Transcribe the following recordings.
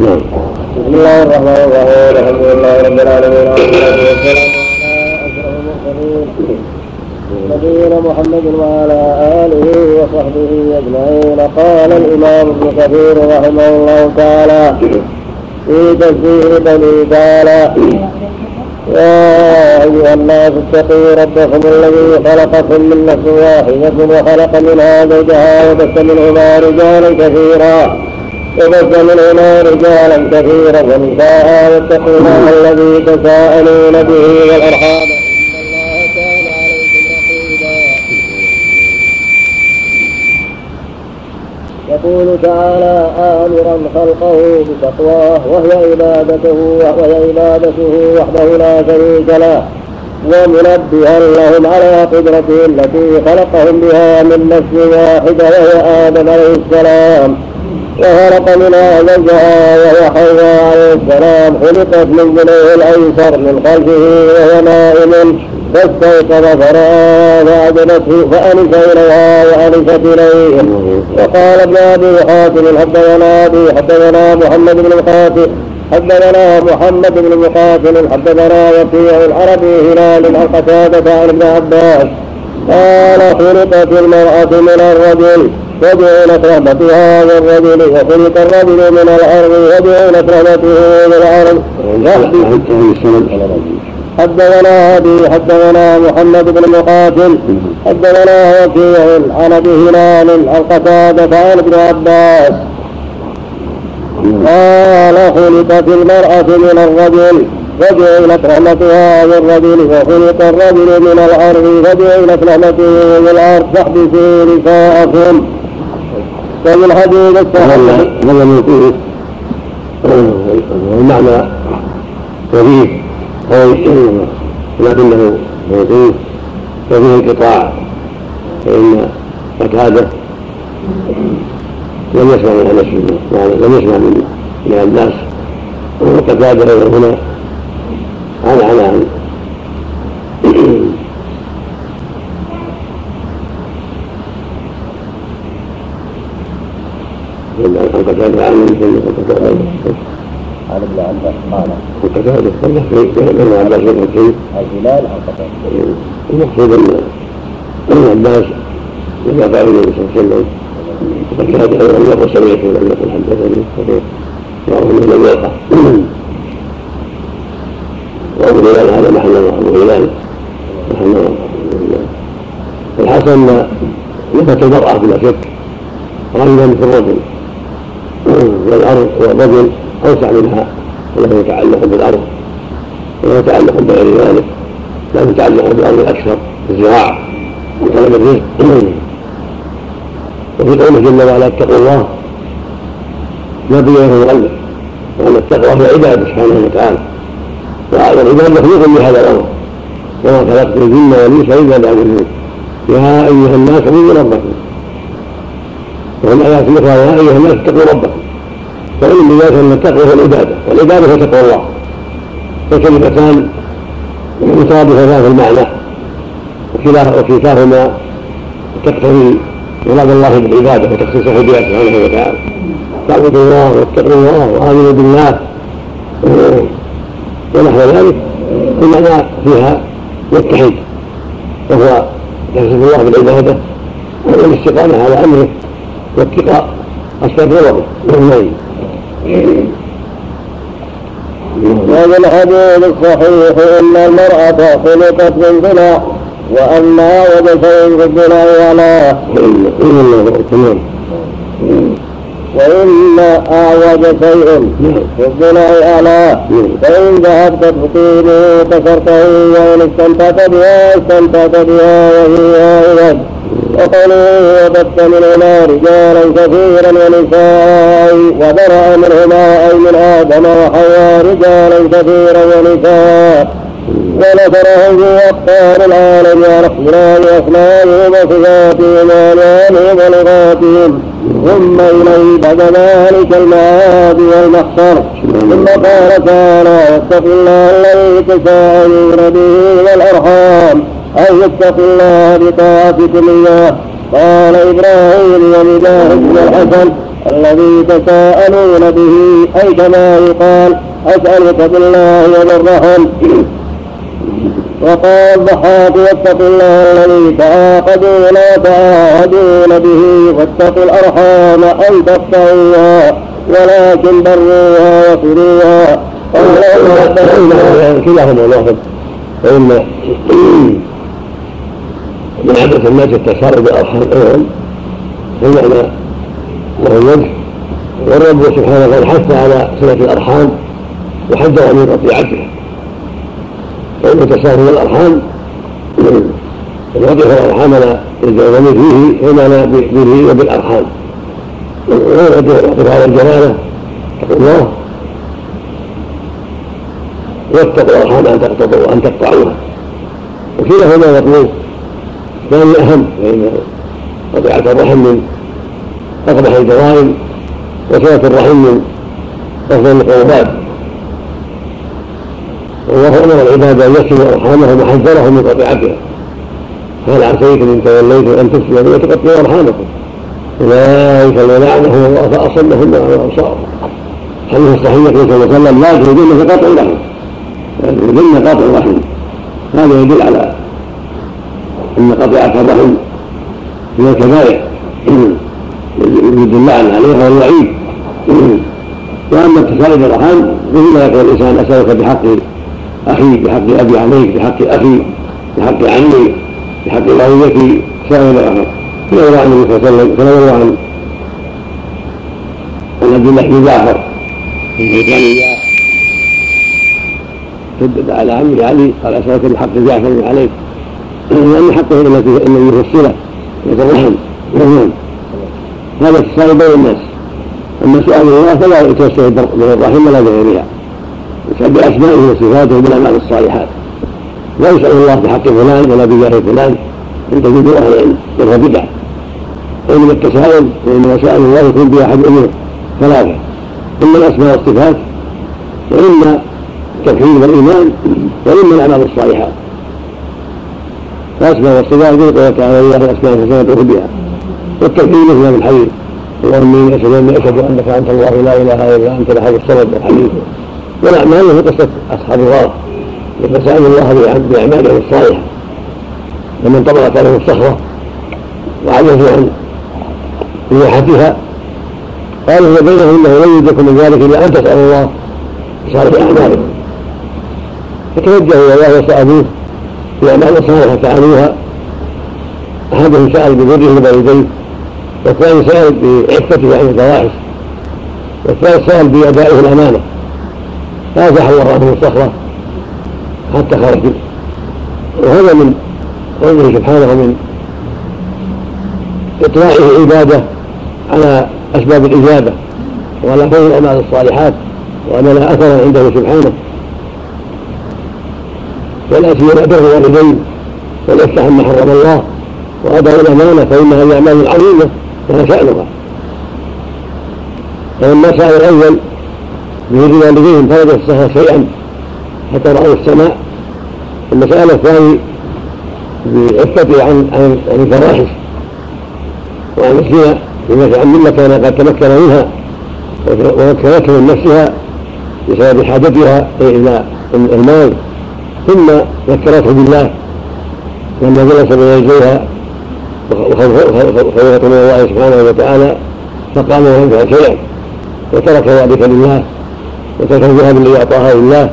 بسم الله الرحمن الرحيم الحمد لله رب العالمين والصلاة والسلام نبينا محمد وعلى آله وصحبه أجمعين قال الإمام ابن كثير رحمه الله تعالى في تفسير بني تعالى يا أيها الناس اتقوا ربكم الذي خلقكم من نفس واحدة وخلق منها زوجها وبث منهما رجالا كثيرا وبث منهما رجالا كثيرا ونساء واتقوا الله الذي تساءلون به والأرحام إن الله كان عليكم يقول تعالى آمرا خلقه بتقواه وهي عبادته وهي عبادته وحده لا شريك له. ومنبها لهم على قدرته التي خلقهم بها من نفس واحدة وهي آدم عليه السلام. وخلق منها زوجها وهو حواء عليه السلام خلقت من جنيه الأيسر من خلفه وهو نائم. فاستيقظ فرآها فأعجبته فأنس إليها وأنست إليه. وقال ابن أبي حاتم حدثنا أبي حدثنا محمد بن القاسم حدثنا محمد بن مقاتل حدثنا وكيع العربي هلال عن قتادة عن ابن عباس. قال خلقت المرأة من الرجل. وجعلت رحمتها للرجل وخلق الرجل من الأرض وجعلت رحمته للارض حدثنا أبي حدثنا محمد بن مقاتل حدثنا وكيع عن أبي هلال عن قتادة عن ابن عباس. قال خلقت المرأة من الرجل وجعلت رحمتها للرجل وخلق الرجل من الأرض وجعلت رحمته للأرض فاحبسوا نساءكم. ومن الحديث الصحيح هذا فيه المعنى قول لكنه موقوف وفيه انقطاع فإن قتادة لم يسمع من انس لم يسمع من من الناس وقتادة هنا عن عن عن عن قتادة عن عباس عباس عن قتادة المقصود ان ابن عباس لما قال النبي صلى الله عليه وسلم وقتادة لم يقل سمعت ولم يقل حدثني انه لم يقع وابو هلال هذا محل ابو هلال محل الحسن نفت المرأة بلا شك رجلا في الرجل. والأرض والرجل أوسع منها وله يتعلق بالأرض وله يتعلق بغير ذلك له يتعلق بالأرض أكثر الزراعة وطلب الرزق وفي قوله جل وعلا اتقوا الله ما بين له مغلق وأن التقوى هي عبادة سبحانه وتعالى. وهذا العباد مخلوق لهذا الأمر. وما خلقت الجن والإنس إلا ليعبدون. يا أيها الناس اعبدوا ربكم. وهم آيات أخرى يا أيها الناس اتقوا ربكم. فإن بذلك أن التقوى هو العبادة والعبادة هو تقوى الله. فكلمتان مترادفتان في المعنى وكلاهما تقتضي مراد الله بالعبادة وتخصيصه بها سبحانه وتعالى. تعبدوا الله واتقوا الله وآمنوا بالله ونحو ذلك. المعنى فيها يتحد وهو تخصيص الله بالعبادة والاستقامة على أمره واتقاء أسباب غضبه وفي الحديث الصحيح إن المرأة خلقت من ضلع وأما شيء في الضلع علاه وإن أعوج شيء في الضلع أعلاه فإن ذهبت تطيله كسرته وإن استمتعت بها استمتعت بها وهي أعوج وقالوا وبث منهما رجالا كثيرا ونساء وبرأ منهما أي من آدم وحواء رجالا كثيرا ونساء ونشره في أقطار العالم على اختلاف أسمائهم وصفاتهم وألوانهم ولغاتهم. ثم إليه بعد ذلك المعاد والمحشر. ثم قال تعالى واتق الله الذي تساءلون به والأرحام. أن يتقوا الله بطاعتكم إياه قال إبراهيم ومجاهد بن الحسن الذي تساءلون به أي كما يقال أسألك بالله وبالرحم. وقال الضحاك واتقوا الله الذي تعاقدون وتعاهدون به واتقوا الأرحام أن تقطعوها ولكن بروها وصلوها كلاهما واحد فإن من عادة الناس التساؤل بالأرحام أيضا فالمعنى له الوجه والرب سبحانه وتعالى حث على صلة الأرحام وحذر من قطيعتها فإن التساهل بالأرحام الوقف الأرحام لا الضمير فيه ومعنى به وبالأرحام. ويقف على الجلالة اتقوا الله. واتقوا الأرحام أن تقطعوها. وكلاهما مطلوب الثاني أهم فإن قطيعة الرحم من أقبح الجرائم وصلة الرحم من أفضل القربات. والله أمر العباد أن يصلوا أرحامهم وحذرهم من قطيعتها هل عسيتم إن توليتم أن تفسدوا وتقطعوا أرحامكم؟ أولئك الذين لعنهم الله فأصمهم على أبصارهم. حديث الصحيح صلى الله عليه وسلم لا تريدون قطع الرحم؟ لا تريدون قطع الرحم. هذا يدل على إن قطيعه الرحم من الكبائر. يريد اللعن عليها والوعيد وأما التساؤل بالارحام مثل ما يقول الإنسان أسألك بحق أخي بحق أبي عليك بحق أخي بحق عمي بحق والدتي سائل آخر. فلولا عن النبي صلى الله عليه وسلم فلولا عن عن عبد الله بن جعفر شدد على عمه علي قال أسألك بحق جعفر عليك. لأن حقه الذي في الصله الرحم هذا التساؤل بين الناس. أما سؤال الله فلا يتوسل بالرحم ولا بغيرها. يسأل بأسمائه وصفاته وبالأعمال الصالحات. لا يسأل الله بحق فلان ولا بجاه فلان. أن تجد أهل العلم وهو بدعة وإنما التساؤل وإنما سأل الله يكون بأحد أمور ثلاثة. إما الأسماء والصفات وإما التوحيد والإيمان وإما الأعمال الصالحات. الأسماء والصفات يقول تعالى لله الأسماء الحسنى بها والتوحيد مثل الحديث. اللهم إني أشهد أني أشهد أنك أنت الله لا إله إلا أنت الاحد الصمد الحديث والاعمال هي قصة أصحاب الغار. يتساءل الله باعمالهم الصالحة. فمن طبقت له الصخره وعجزوا عن رياحتها قالوا هي بينهم انه لن يدركم من ذلك إلا أن تسالوا الله بصالح اعمالهم فتوجهوا إلى الله وسألوه باعمال صالحه فعلوها احدهم سال ببره الوالدين والثاني سال بعفته عن الفواحش والثالث سال بأدائه الأمانة. فازح الله عنه الصخره حتى خرج. وهذا من قوله سبحانه من إطلاعه عباده على أسباب الإجابة وعلى كون الأعمال الصالحات وأن لها أثرا عنده سبحانه. ولا سيما بر الوالدين والإفتح ما حرم الله. وأداء الأمانة فإنها الأعمال العظيمة لها شأنها. فلما سأل الأول بيد والديهم فوجد الصخرة شيئا حتى رأوا السماء. المسألة الثانية بعفته عن عن عن الفواحش وعن الزنا بما مما كان قد تمكن منها ومكنته من نفسها بسبب حاجتها إلى المال. ثم ذكرته بالله لما جلس بين يديها وخوفت من الله سبحانه وتعالى فقام وانفع شيئا. وترك ذلك لله وترك الذهب الذي اعطاها لله.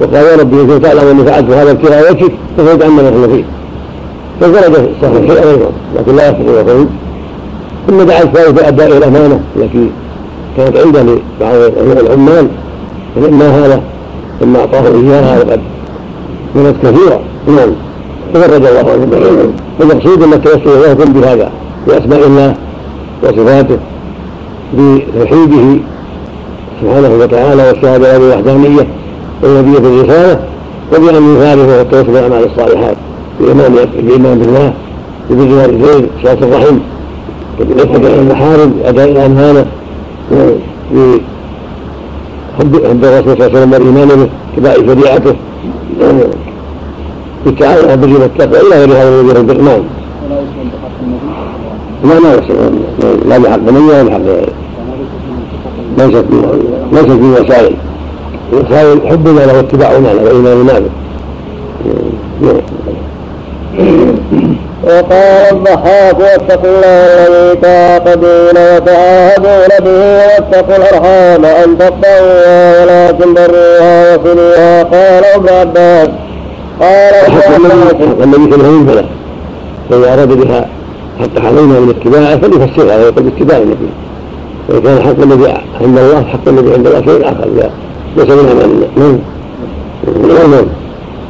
وقال يا ربي إن تعلم أني فعلت هذا ابتغاء وجهك فخرج عما نحن فيه فخرج الصحيح شيئا أيضا لكن لا يستطيع الخروج ثم دعا الثالث باداء الأمانة التي كانت عنده لبعض العمال فلما هذا ثم أعطاه إياها وقد كانت كثيرة. نعم. تفرج الله عنه المقصود أن التوسل يكون بهذا بأسماء الله وصفاته بتوحيده سبحانه وتعالى والشهادة بالوحدانية والنبي الرساله وبأن يخالف والتوسل بالاعمال الصالحات بالايمان بالايمان بالله ببر الوالدين صلاه الرحم بالعفه عن المحارم أداء الأمانة بحب حب الرسول صلى الله عليه وسلم والايمان به اتباع شريعته بالتعاون على البر والتقوى إلى غير هذا من البر نعم لا ما لا بحق من ولا بحق غيره ليست ليست في وسائل الوسائل حبنا له واتباعنا له وإيماننا به وقال الضحاك واتقوا الله الذي تعاقدون وتعاهدون به واتقوا الأرحام أن تقطعوها ولكن بروها وصلوها. قال ابن عباس. قال ابن عباس. النبي عليه وسلم فإذا أراد بها حق علينا من اتباعه فليفسرها ويقول اتباع النبي. وإن كان حق الذي عند الله حق الذي عند الله شيء آخر. ليس من أماننا نعم نعم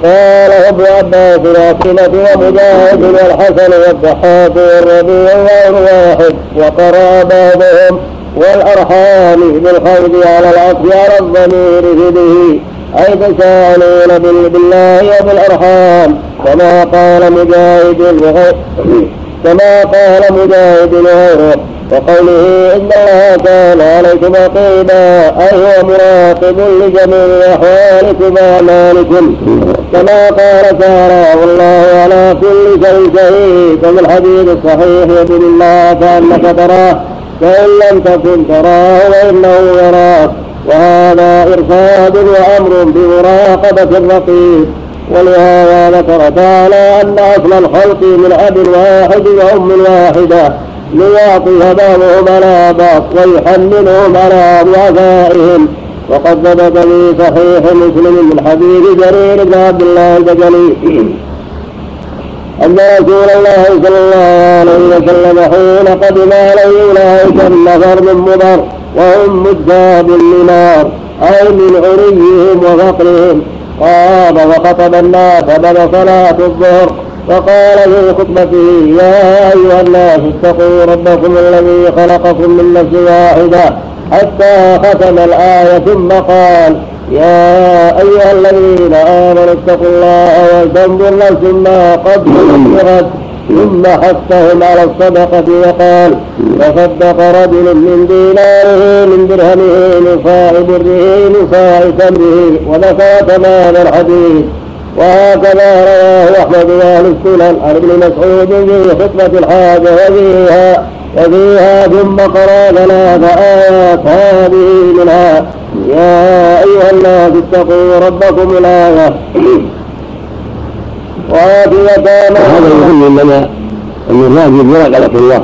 قال ابن عباس العاصمة ومجاهد والحسن والضحاك والربيع غير واحد وقرأ بعضهم والأرحام بالخوض على العطف على الضمير في به أي تساءلون بالله وبالأرحام. كما قال مجاهد كما قال مجاهد وغيره. وقوله إن الله كان عليكم رقيبا أي هو مراقب لجميع أحوالكم وأعمالكم. كما قال تعالى والله على كل شيء شهيد. وفي الحديث الصحيح يقول الله كأنك تراه فإن لم تكن تراه فإنه يراك. وهذا إرشاد وأمر بمراقبة الرقيب. ولهذا ذكر تعالى أن أصل الخلق من أب واحد وأم واحدة. ليعطف بعضهم على بعض ويحملهم على ضعفائهم وقد ثبت في صحيح مسلم من حديث جرير بن عبد الله البجلي. أن رسول الله صلى الله عليه وسلم حين قدم عليه أولئك النفر من مضر وهم مجاب لنار أي من عريهم وفقرهم. قام وخطب الناس بعد صلاة الظهر. فقال في خطبته يا أيها الناس اتقوا ربكم الذي خلقكم من نفس واحدة حتى ختم الآية ثم قال يا أيها الذين آمنوا اتقوا الله ولتنظر نفس ما قدمت لغد ثم حثهم على الصدقة وقال تصدق رجل من ديناره من درهمه من صاع بره من صاع تمره وذكر تمام الحديث. وهكذا رواه أحمد وأهل السنن عن ابن مسعود في خطبة الحاجة وفيها وفيها ثم قرأ ثلاث آيات. هذه منها يا أيها الناس اتقوا ربكم الايه وآتية ما هذا يدل لنا أن الواجب مراقبة الله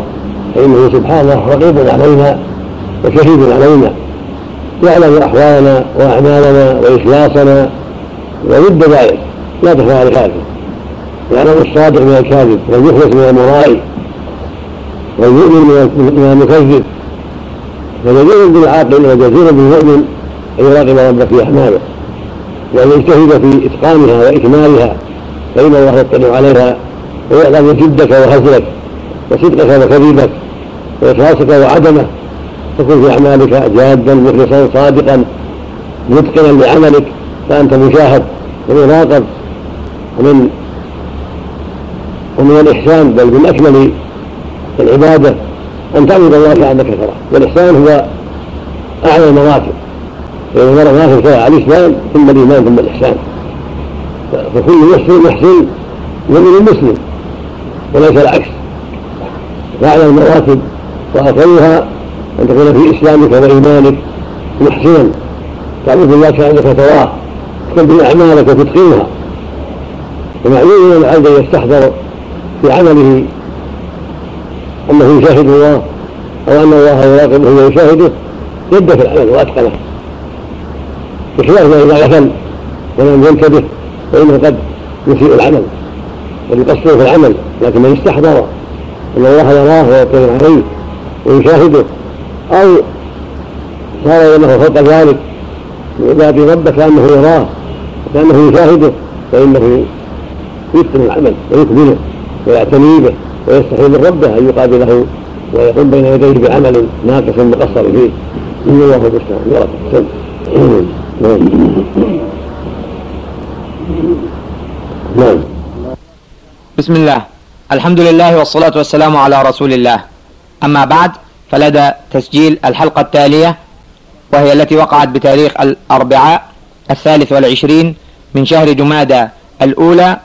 فإنه سبحانه رقيب علينا وشهيد علينا. يعلم أحوالنا وأعمالنا وإخلاصنا وضد ذلك. لا تخفى على الكافر يعلم الصادق من الكاذب والمخلص من المرائي والمؤمن من المكذب. فجدير بالعاقل وجدير بالمؤمن أن يراقب ربه في أحماله وأن يجتهد في إتقانها وإكمالها. فإن الله يطلع عليها ويعلم جدك وهزلك وصدقك وكذبك وإخلاصك وعدمه تكن في أعمالك جادا مخلصا صادقا متقنا لعملك فأنت مشاهد ومراقب. ومن ومن الإحسان بل من أكمل العبادة أن تعبد الله كأنك تراه والإحسان هو أعلى المراتب. فإذا المرء مراتب شرع الإسلام ثم الإيمان ثم الإحسان. فكل محسن محسن يؤمن مسلم وليس العكس. فأعلى المراتب وأقلها أن تكون في إسلامك وإيمانك محسنا. تعبد الله كأنك تراه تقدم أعمالك وتتقنها. ومعلوم ان العبد يستحضر في عمله أنه يشاهد الله أو أن الله يراقبه ويشاهده جد في العمل وأتقنه. بخلاف ما إذا غفل ولم ينتبه فانه قد يسيء العمل ويقصر في العمل لكن من استحضر أن الله يراه ويطلع عليه ويشاهده أو صار له فوق ذلك عباد ربه كانه يراه وكانه يشاهده فإنه يتقن العمل ويكمله ويعتني به ويستحي من ربه أن يقابله ويقوم بين يديه بعمل ناقص مقصر فيه. إن الله المستعان نعم نعم. بسم الله. الحمد لله والصلاة والسلام على رسول الله. أما بعد فلدى تسجيل الحلقة التالية وهي التي وقعت بتاريخ الأربعاء الثالث والعشرين من شهر جمادى الأولى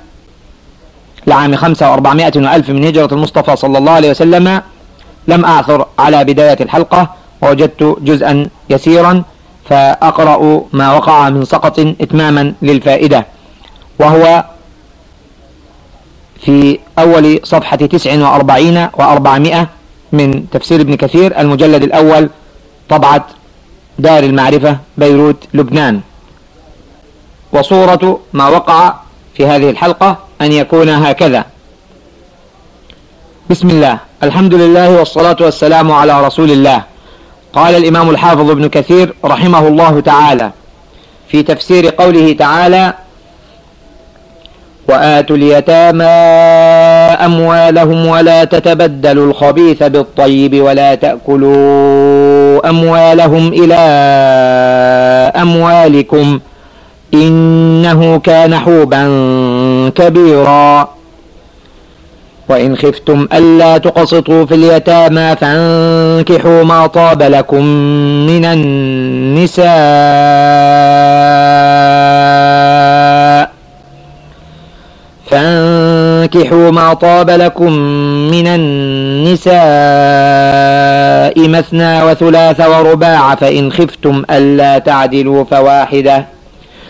لعام خمسة وأربعمائة وألف من هجرة المصطفى صلى الله عليه وسلم لم أعثر على بداية الحلقة ووجدت جزءا يسيرا فأقرأ ما وقع من سقط إتماما للفائدة. وهو في أول صفحة تسع وأربعين وأربعمائة من تفسير ابن كثير المجلد الأول طبعة دار المعرفة بيروت لبنان. وصورة ما وقع في هذه الحلقة أن يكون هكذا. بسم الله. الحمد لله والصلاة والسلام على رسول الله. قال الإمام الحافظ ابن كثير رحمه الله تعالى في تفسير قوله تعالى وآتوا اليتامى أموالهم ولا تتبدلوا الخبيث بالطيب ولا تأكلوا أموالهم إلى أموالكم إنه كان حوبا كبيرا. وإن خفتم ألا تقسطوا في اليتامى فانكحوا ما طاب لكم من النساء. فانكحوا ما طاب لكم من النساء مثنى وثلاث ورباع. فإن خفتم ألا تعدلوا فواحدة.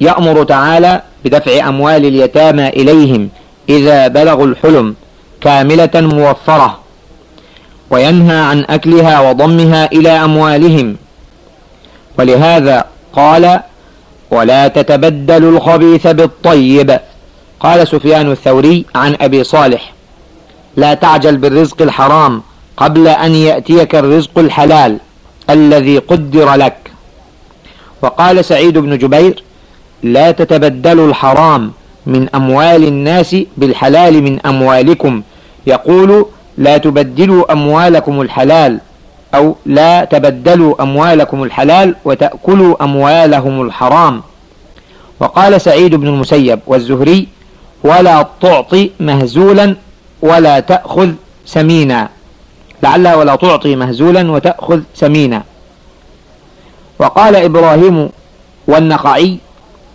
يأمر تعالى بدفع أموال اليتامى إليهم إذا بلغوا الحلم كاملة موفرة وينهى عن أكلها وضمها إلى أموالهم. ولهذا قال ولا تتبدلوا الخبيث بالطيب قال سفيان الثوري عن أبي صالح لا تعجل بالرزق الحرام قبل أن يأتيك الرزق الحلال الذي قدر لك وقال سعيد بن جبير لا تتبدلوا الحرام من أموال الناس بالحلال من أموالكم. يقول لا تبدلوا أموالكم الحلال أو لا تبدلوا أموالكم الحلال وتأكلوا أموالهم الحرام. وقال سعيد بن المسيب والزهري ولا تعطي مهزولا ولا تأخذ سمينا. لعلها ولا تعطي مهزولا وتأخذ سمينا. وقال إبراهيم والنقعي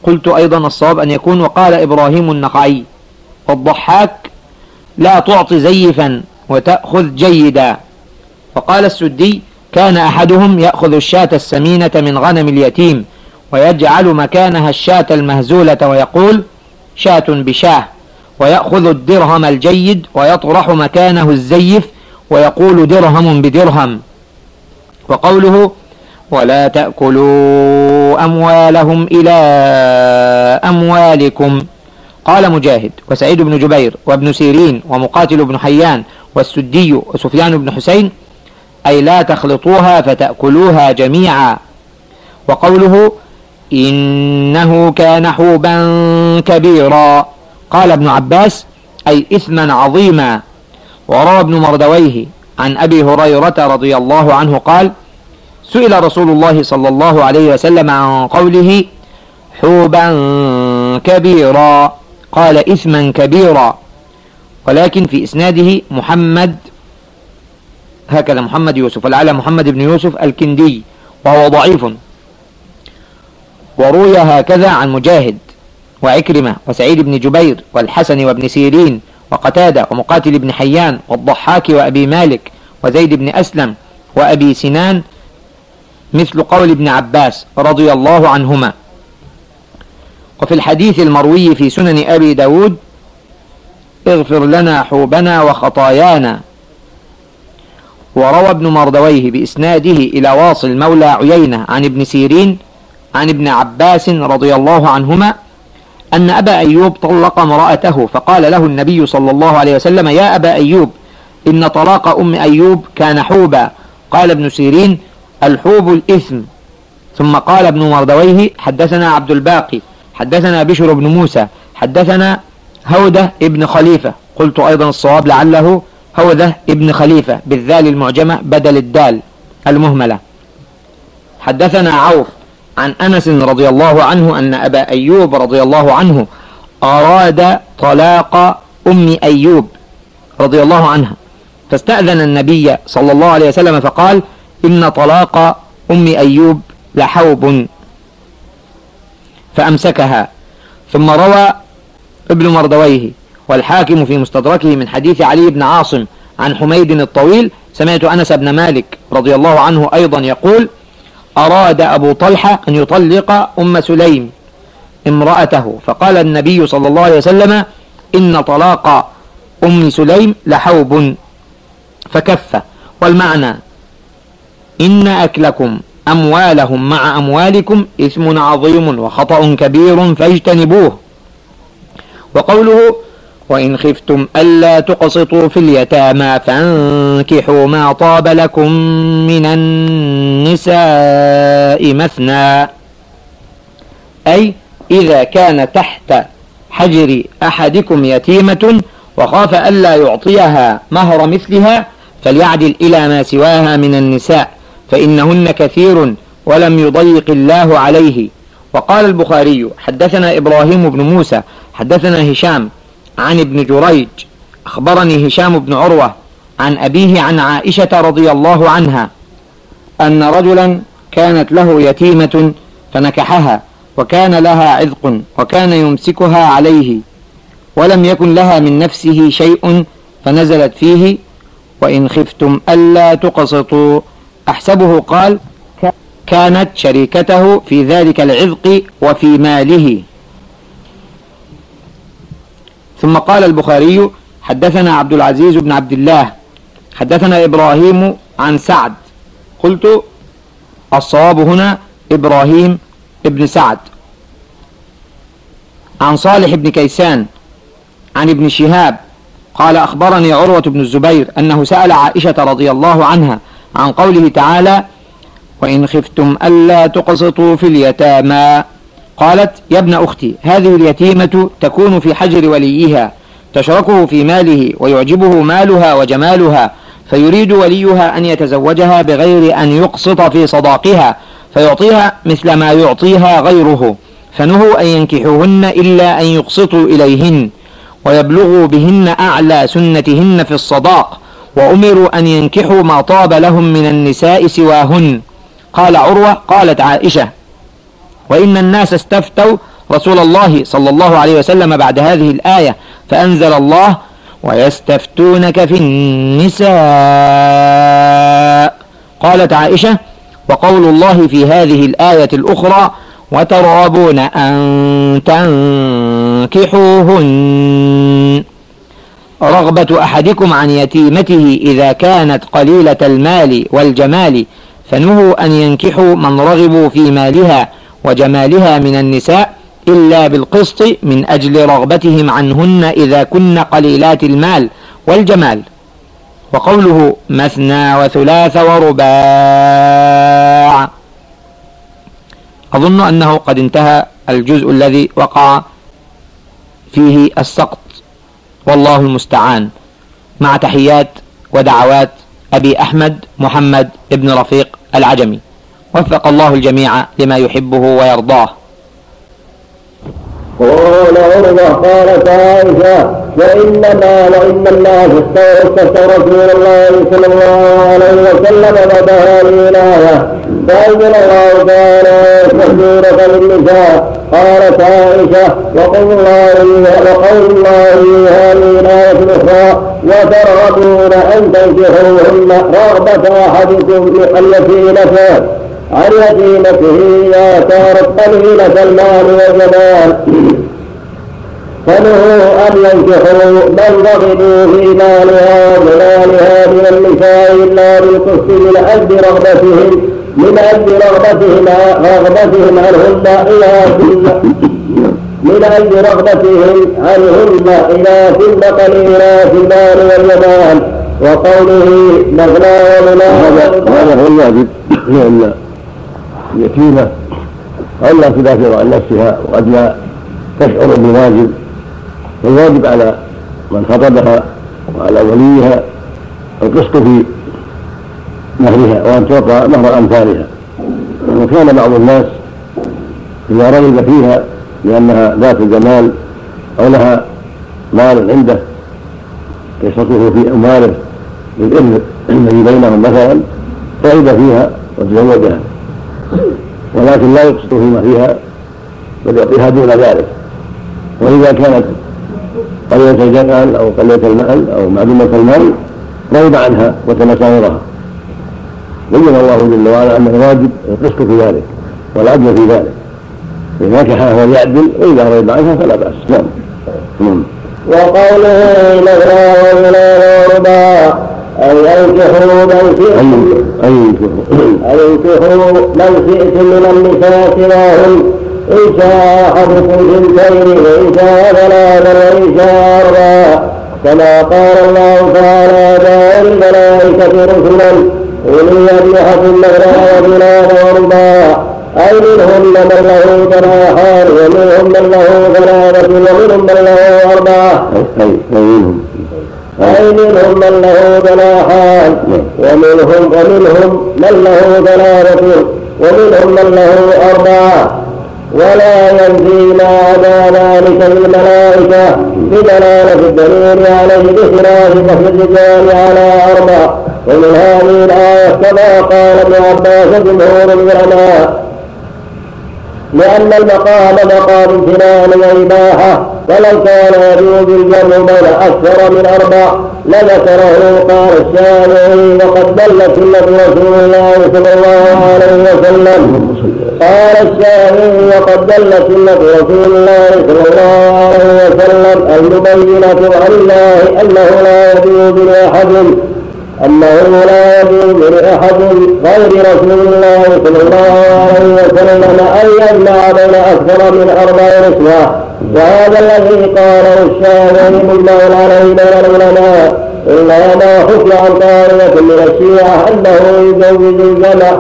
قلت أيضا الصواب أن يكون وقال إبراهيم النقعي والضحاك لا تعطي زيفا وتأخذ جيدا. وقال السدي كان أحدهم يأخذ الشاة السمينة من غنم اليتيم ويجعل مكانها الشاة المهزولة ويقول شاة بشاة. ويأخذ الدرهم الجيد ويطرح مكانه الزيف ويقول درهم بدرهم. وقوله ولا تأكلوا أموالهم إلى أموالكم. قال مجاهد وسعيد بن جبير وابن سيرين ومقاتل بن حيان والسدي وسفيان بن حسين أي لا تخلطوها فتأكلوها جميعا. وقوله إنه كان حوبا كبيرا. قال ابن عباس أي إثما عظيما. وروى ابن مردويه عن أبي هريرة رضي الله عنه قال سئل رسول الله صلى الله عليه وسلم عن قوله حوبا كبيرا. قال إثما كبيرا. ولكن في إسناده محمد هكذا محمد يوسف ولعل محمد بن يوسف الكندي وهو ضعيف. وروي هكذا عن مجاهد وعكرمة وسعيد بن جبير والحسن وابن سيرين وقتادة ومقاتل بن حيان والضحاك وأبي مالك وزيد بن أسلم وأبي سنان مثل قول ابن عباس رضي الله عنهما. وفي الحديث المروي في سنن أبي داود اغفر لنا حوبنا وخطايانا. وروى ابن مردويه بإسناده إلى واصل مولى عيينة عن ابن سيرين عن ابن عباس رضي الله عنهما أن أبا أيوب طلق امرأته فقال له النبي صلى الله عليه وسلم يا أبا أيوب إن طلاق أم أيوب كان حوبا. قال ابن سيرين الحوب الإثم. ثم قال ابن مردويه حدثنا عبد الباقي حدثنا بشر بن موسى حدثنا هودة ابن خليفة. قلت أيضا الصواب لعله هودة ابن خليفة بالذال المعجمة بدل الدال المهملة. حدثنا عوف عن أنس رضي الله عنه أن أبا أيوب رضي الله عنه أراد طلاق أم أيوب رضي الله عنها. فاستأذن النبي صلى الله عليه وسلم فقال إن طلاق أم أيوب لحوب. فأمسكها. ثم روى ابن مردويه والحاكم في مستدركه من حديث علي بن عاصم عن حميد الطويل سمعت أنس بن مالك رضي الله عنه أيضا يقول أراد أبو طلحة أن يطلق أم سليم امرأته. فقال النبي صلى الله عليه وسلم إن طلاق أم سليم لحوب. فكف. والمعنى إن أكلكم أموالهم مع أموالكم إثم عظيم وخطأ كبير فاجتنبوه. وقوله وإن خفتم ألا تقسطوا في اليتامى فانكحوا ما طاب لكم من النساء مثنى. أي إذا كان تحت حجر أحدكم يتيمة وخاف ألا يعطيها مهر مثلها فليعدل إلى ما سواها من النساء. فإنهن كثير ولم يضيق الله عليه. وقال البخاري حدثنا إبراهيم بن موسى حدثنا هشام عن ابن جريج أخبرني هشام بن عروة عن أبيه عن عائشة رضي الله عنها أن رجلا كانت له يتيمة فنكحها وكان لها عذق وكان يمسكها عليه ولم يكن لها من نفسه شيء فنزلت فيه وإن خفتم ألا تقسطوا. أحسبه قال كانت شريكته في ذلك العذق وفي ماله. ثم قال البخاري حدثنا عبد العزيز بن عبد الله حدثنا إبراهيم عن سعد. قلت الصواب هنا إبراهيم ابن سعد. عن صالح بن كيسان عن ابن شهاب قال أخبرني عروة بن الزبير أنه سأل عائشة رضي الله عنها عن قوله تعالى وإن خفتم ألا تقسطوا في اليتامى. قالت يا ابن أختي هذه اليتيمة تكون في حجر وليها تشركه في ماله ويعجبه مالها وجمالها فيريد وليها أن يتزوجها بغير أن يقسط في صداقها فيعطيها مثل ما يعطيها غيره فنهوا أن ينكحوهن إلا أن يقسطوا إليهن ويبلغوا بهن أعلى سنتهن في الصداق وأمروا أن ينكحوا ما طاب لهم من النساء سواهن. قال عروة قالت عائشة وإن الناس استفتوا رسول الله صلى الله عليه وسلم بعد هذه الآية فأنزل الله ويستفتونك في النساء. قالت عائشة وقول الله في هذه الآية الأخرى وترغبون أن تنكحوهن. رغبة أحدكم عن يتيمته إذا كانت قليلة المال والجمال فنهوا أن ينكحوا من رغبوا في مالها وجمالها من النساء إلا بالقسط من أجل رغبتهم عنهن إذا كن قليلات المال والجمال. وقوله مثنى وثلاث ورباع. أظن أنه قد انتهى الجزء الذي وقع فيه السقط. والله المستعان. مع تحيات ودعوات أبي أحمد محمد بن رفيق العجمي. وفق الله الجميع لما يحبه ويرضاه. قال عروة قالت عائشة وإنما وإن الله استوفت رسول الله صلى الله عليه وسلم بعد هذه الآية فأنزل الله تعالى تحذيرك للنساء قالت عائشة وقول الله وقول الله هذه الآية الأخرى وترغبون أن تنكحوهن رغبة أحدكم التي نفاه عن يتيمته إذا كانت قليلة المال والجمال فنهوا أن ينكحوا بل رغبوا في مالها وجمالها من النساء إلا بالقسط من أجل رغبتهم من أجل رغبتهم رغبتهم عنهن إلى كل من أجل رغبتهم عنهن إلى كل قليلات المال والجمال وقوله مثنى ومنى هذا هو الواجب. لأن اليتيمة قد لا تدافع عن نفسها وقد لا تشعر بالواجب. فالواجب على من خطبها وعلى وليها القسط في مهرها وأن تعطى مهر أمثالها. وكان بعض الناس إذا رغب فيها لأنها ذات جمال أو لها مال عنده يصرفه في أمواله للإرث الذي بينهم مثلا رغب فيها وتزوجها. ولكن لا يقسط فيما فيها بل يعطيها دون ذلك. وإذا كانت قليلة الجمال أو قليلة المأل أو معدومة المال رغب عنها وتمساورها بين الله جل وعلا أن الواجب القسط في ذلك والعدل في ذلك. إذا نكحها وليعدل وإذا رغب عنها فلا بأس. نعم. نعم. وقوله نذرا ولا غربا أي أنكحوا من شئتم أنكحوا من شئتم من النساء سواهن إن شاء أحدكم اثنتين وإن شاء ثلاثا وإن شاء أربعا كما قال الله تعالى جاء الملائكة رسلا أولي أجنحة مثنى وثلاث ورباع أي منهم من له جناحان ومنهم من له ثلاثة ومنهم من له أربعة. أي منهم. أي منهم من له جناحان ومنهم ومنهم من له ثلاثة ومنهم من له أربعة ولا ينفي ما عدا ذلك الملائكة بدلالة الدليل عليه بخلاف قصد الرجال على أربع ومن هذه الآية كما قال ابن عباس جمهور العلماء لأن المقام مقام امتنان وإباحة ولو كان يجوز الجمع بين أكثر من أربع لذكره قال الشافعي وقد دلت سنة رسول الله صلى الله عليه وسلم. قال الشافعي وقد دلت سنة رسول الله صلى الله عليه وسلم المبينة عن الله أنه لا يجوز لأحد أنه لا يجوز لأحد غير رسول الله صلى الله عليه وسلم أن يجمع بين أكثر من أربع نسوة وهذا الذي قاله الشافعي مجمع عليه بين العلماء إلا ما حكي عن طائفة من الشيعة أنه يجوز الجمع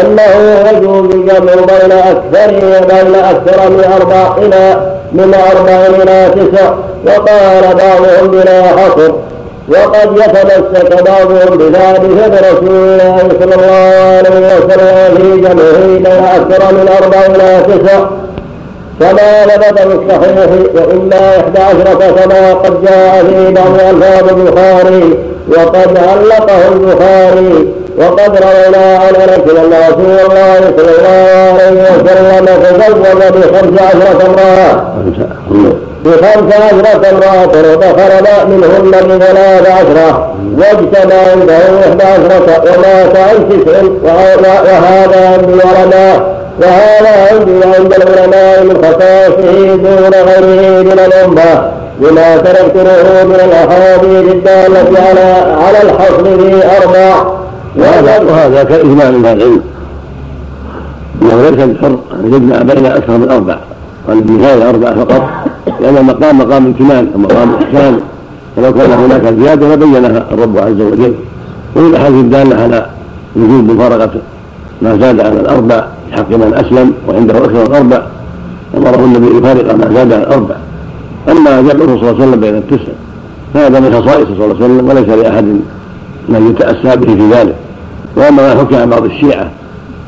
أنه يجوز الجمع بين أكثر بين أكثر من أربع إلى من أربع إلى تسع وقال بعضهم بلا حصر. وقد يتمسك بعضهم بذلك برسول الله صلى الله عليه وسلم في جمعه بين أكثر من أربع إلى تسع كما ثبت في الصحيح وإلا إحدى عشرة كما قد جاء في بعض ألفاظ البخاري وقد علقه البخاري وقد روينا عن أنس أن رسول الله صلى الله عليه وسلم تزوج بخمس عشرة امرأة. بخمس عشرة امرأة ودخل منهن بثلاث عشرة واجتمع عنده إحدى عشرة ومات عن تسع وهذا عند العلماء وهذا عندي عند العلماء من خصائصه دون غيره من الأمة لما تذكره من الأحاديث الدالة على على الحصر في أربع. وهذا وهذا كإجماع من أهل العلم. أنه ليس الحر أن يجمع بين أكثر من أربع قال النهاية أربعة فقط. لأن المقام مقام امتنان ومقام إحسان ولو كان هناك زيادة لبينها الرب عز وجل. ومن الأحاديث الدالة على وجود مفارقة ما زاد على الأربع في حق من أسلم وعنده أكثر من أربع أمره النبي يفارق ما زاد على الأربع. أما جمعه صلى الله عليه وسلم بين التسع. فهذا من خصائصه صلى الله عليه وسلم وليس لأحد من يتأسى به في ذلك. وأما ما حكي عن بعض الشيعة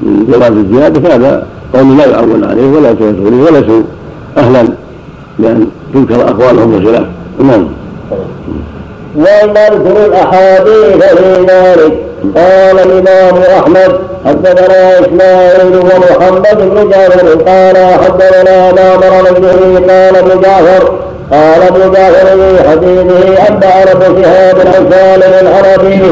من جواز الزيادة فهذا قوم لا يعول عليه ولا يتوسل اليه وليسوا أهلا. بان تذكر أقوالهم بخلاف نعم ونذكر الاحاديث في ذلك قال الامام احمد حدثنا اسماعيل ومحمد بن جعفر قال حدثنا ما مر به قال ابن جعفر قال ابو جعفر في حديثه انبانا ابن شهاب عن سالم العربي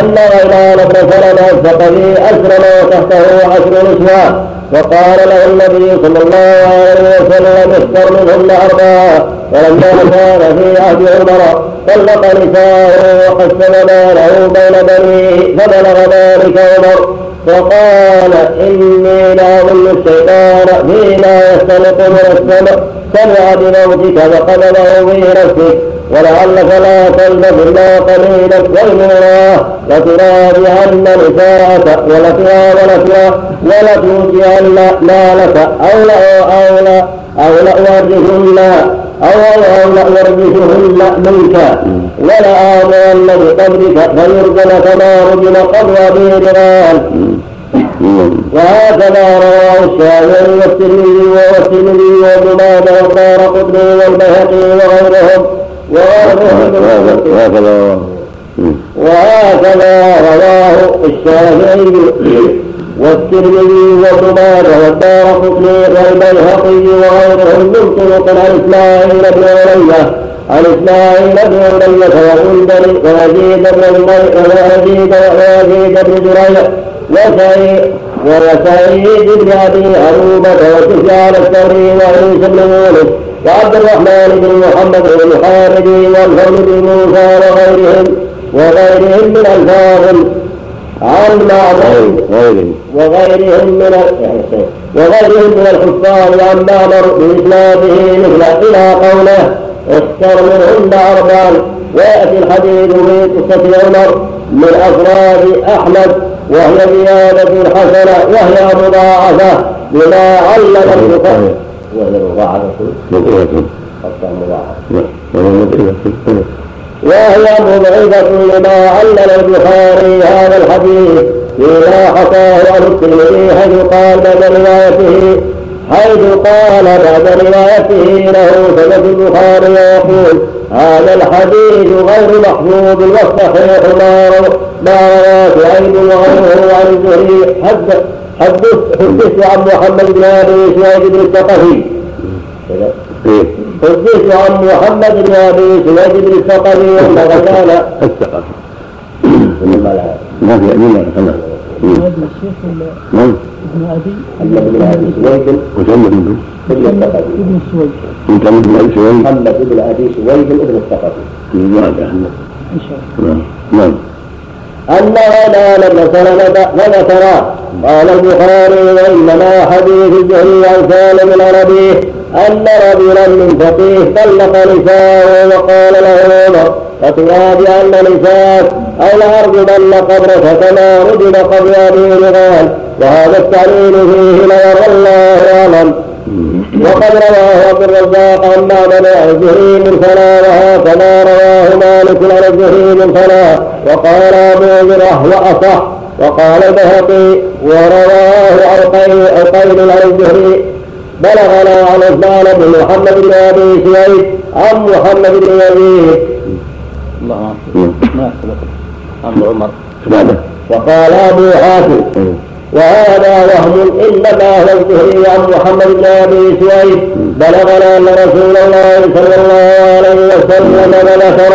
ان غيلان بن سلمه الثقفي اسلم وتحته عشر نسوه. وقال له النبي صلى الله عليه وسلم اختر منهن أربعة ولما كان في عهد عمر طلق نساءه وقسم ماله بين بنيه فبلغ ذلك عمر وقال إني لأظن الشيطان فيما يستلق من السماء سمع بموتك فقبضه في نفسك. ولعلك لا تلبس الا قليلا والمراه لتراجعن نساءك ولتراولك ولتوجعن مالك أو لا أو لا أو لأورثن أو يرجفهن منك. ولآمرن بقبرك فيرجم كما رجم قبر أبي بلال وهكذا رواه الشافعي والترمذي والترمذي وابن ماجه والدار قطني والبيهقي وغيرهم. وهكذا رواه الشافعي والترمذي ماجه والدار قطني والبيهقي وغيرهم من طرق عن اسماعيل بن علية عن اسماعيل بن علية وغندر ويزيد بن ويزيد ويزيد بن جريج وسعيد وسعيد بن ابي عروبة وسفيان الثوري وعيسى بن يونس وعبد الرحمن بن محمد بن خالد والفضل بن موسى وغيرهم وغيرهم من الفاضل عن معمر وغيرهم من وغيرهم من الحفاظ عن معمر بإسناده مثل إلى قوله اختر منهن أربعا ويأتي الحديث في قصة عمر من أفراد أحمد وهي زيادة حسنة وهي مضاعفة بما علم البخاري وهي مضاعفة. مضعفة لما علل البخاري هذا الحديث فيما حكاه عن الترمذي حيث قال بعد روايته حيث قال بعد روايته له سمعت البخاري يقول هذا الحديث غير محفوظ والصحيح ما ما رواه سعيد وغيره عن الزهري حدث حدثت عن محمد بن ابي سعيد بن الثقفي حدثت عن محمد بن ابي سعيد بن الثقفي انه كان الثقفي ما في أمين هذا ابن أبي. ابن أبي سويد. وسلم ابن سويد. انت ابن أبي سويد. محمد بن أبي سويد ابن الثقفي. شاء الله. نعم. نعم. أنها نالت سلمة فذكرا قال البخاري وإنما حديث الزهري عن سالم العربي أن رجلا من فقيه طلق نساءه وقال له عمر فتوى بأن نساءك أو لأرجمن قبرك كما رجم قبر أبي رغال. وهذا التعليل فيه ليرى الله أعلم. وقد رواه عبد الرزاق عن معمر عن من فلا وهكذا رواه مالك عن من فلا. وقال أبو ذره وأصح. وقال البهقي ورواه عقيل عن الزهري بلغنا عن عثمان بن محمد بن أبي سعيد عن محمد بن يزيد. الله ما عن عمر. وقال أبو حاتم وهذا وهم إنما هو الزهري عن محمد بن أبي سويد. بلغنا أن رسول الله صلى الله عليه وسلم ذكر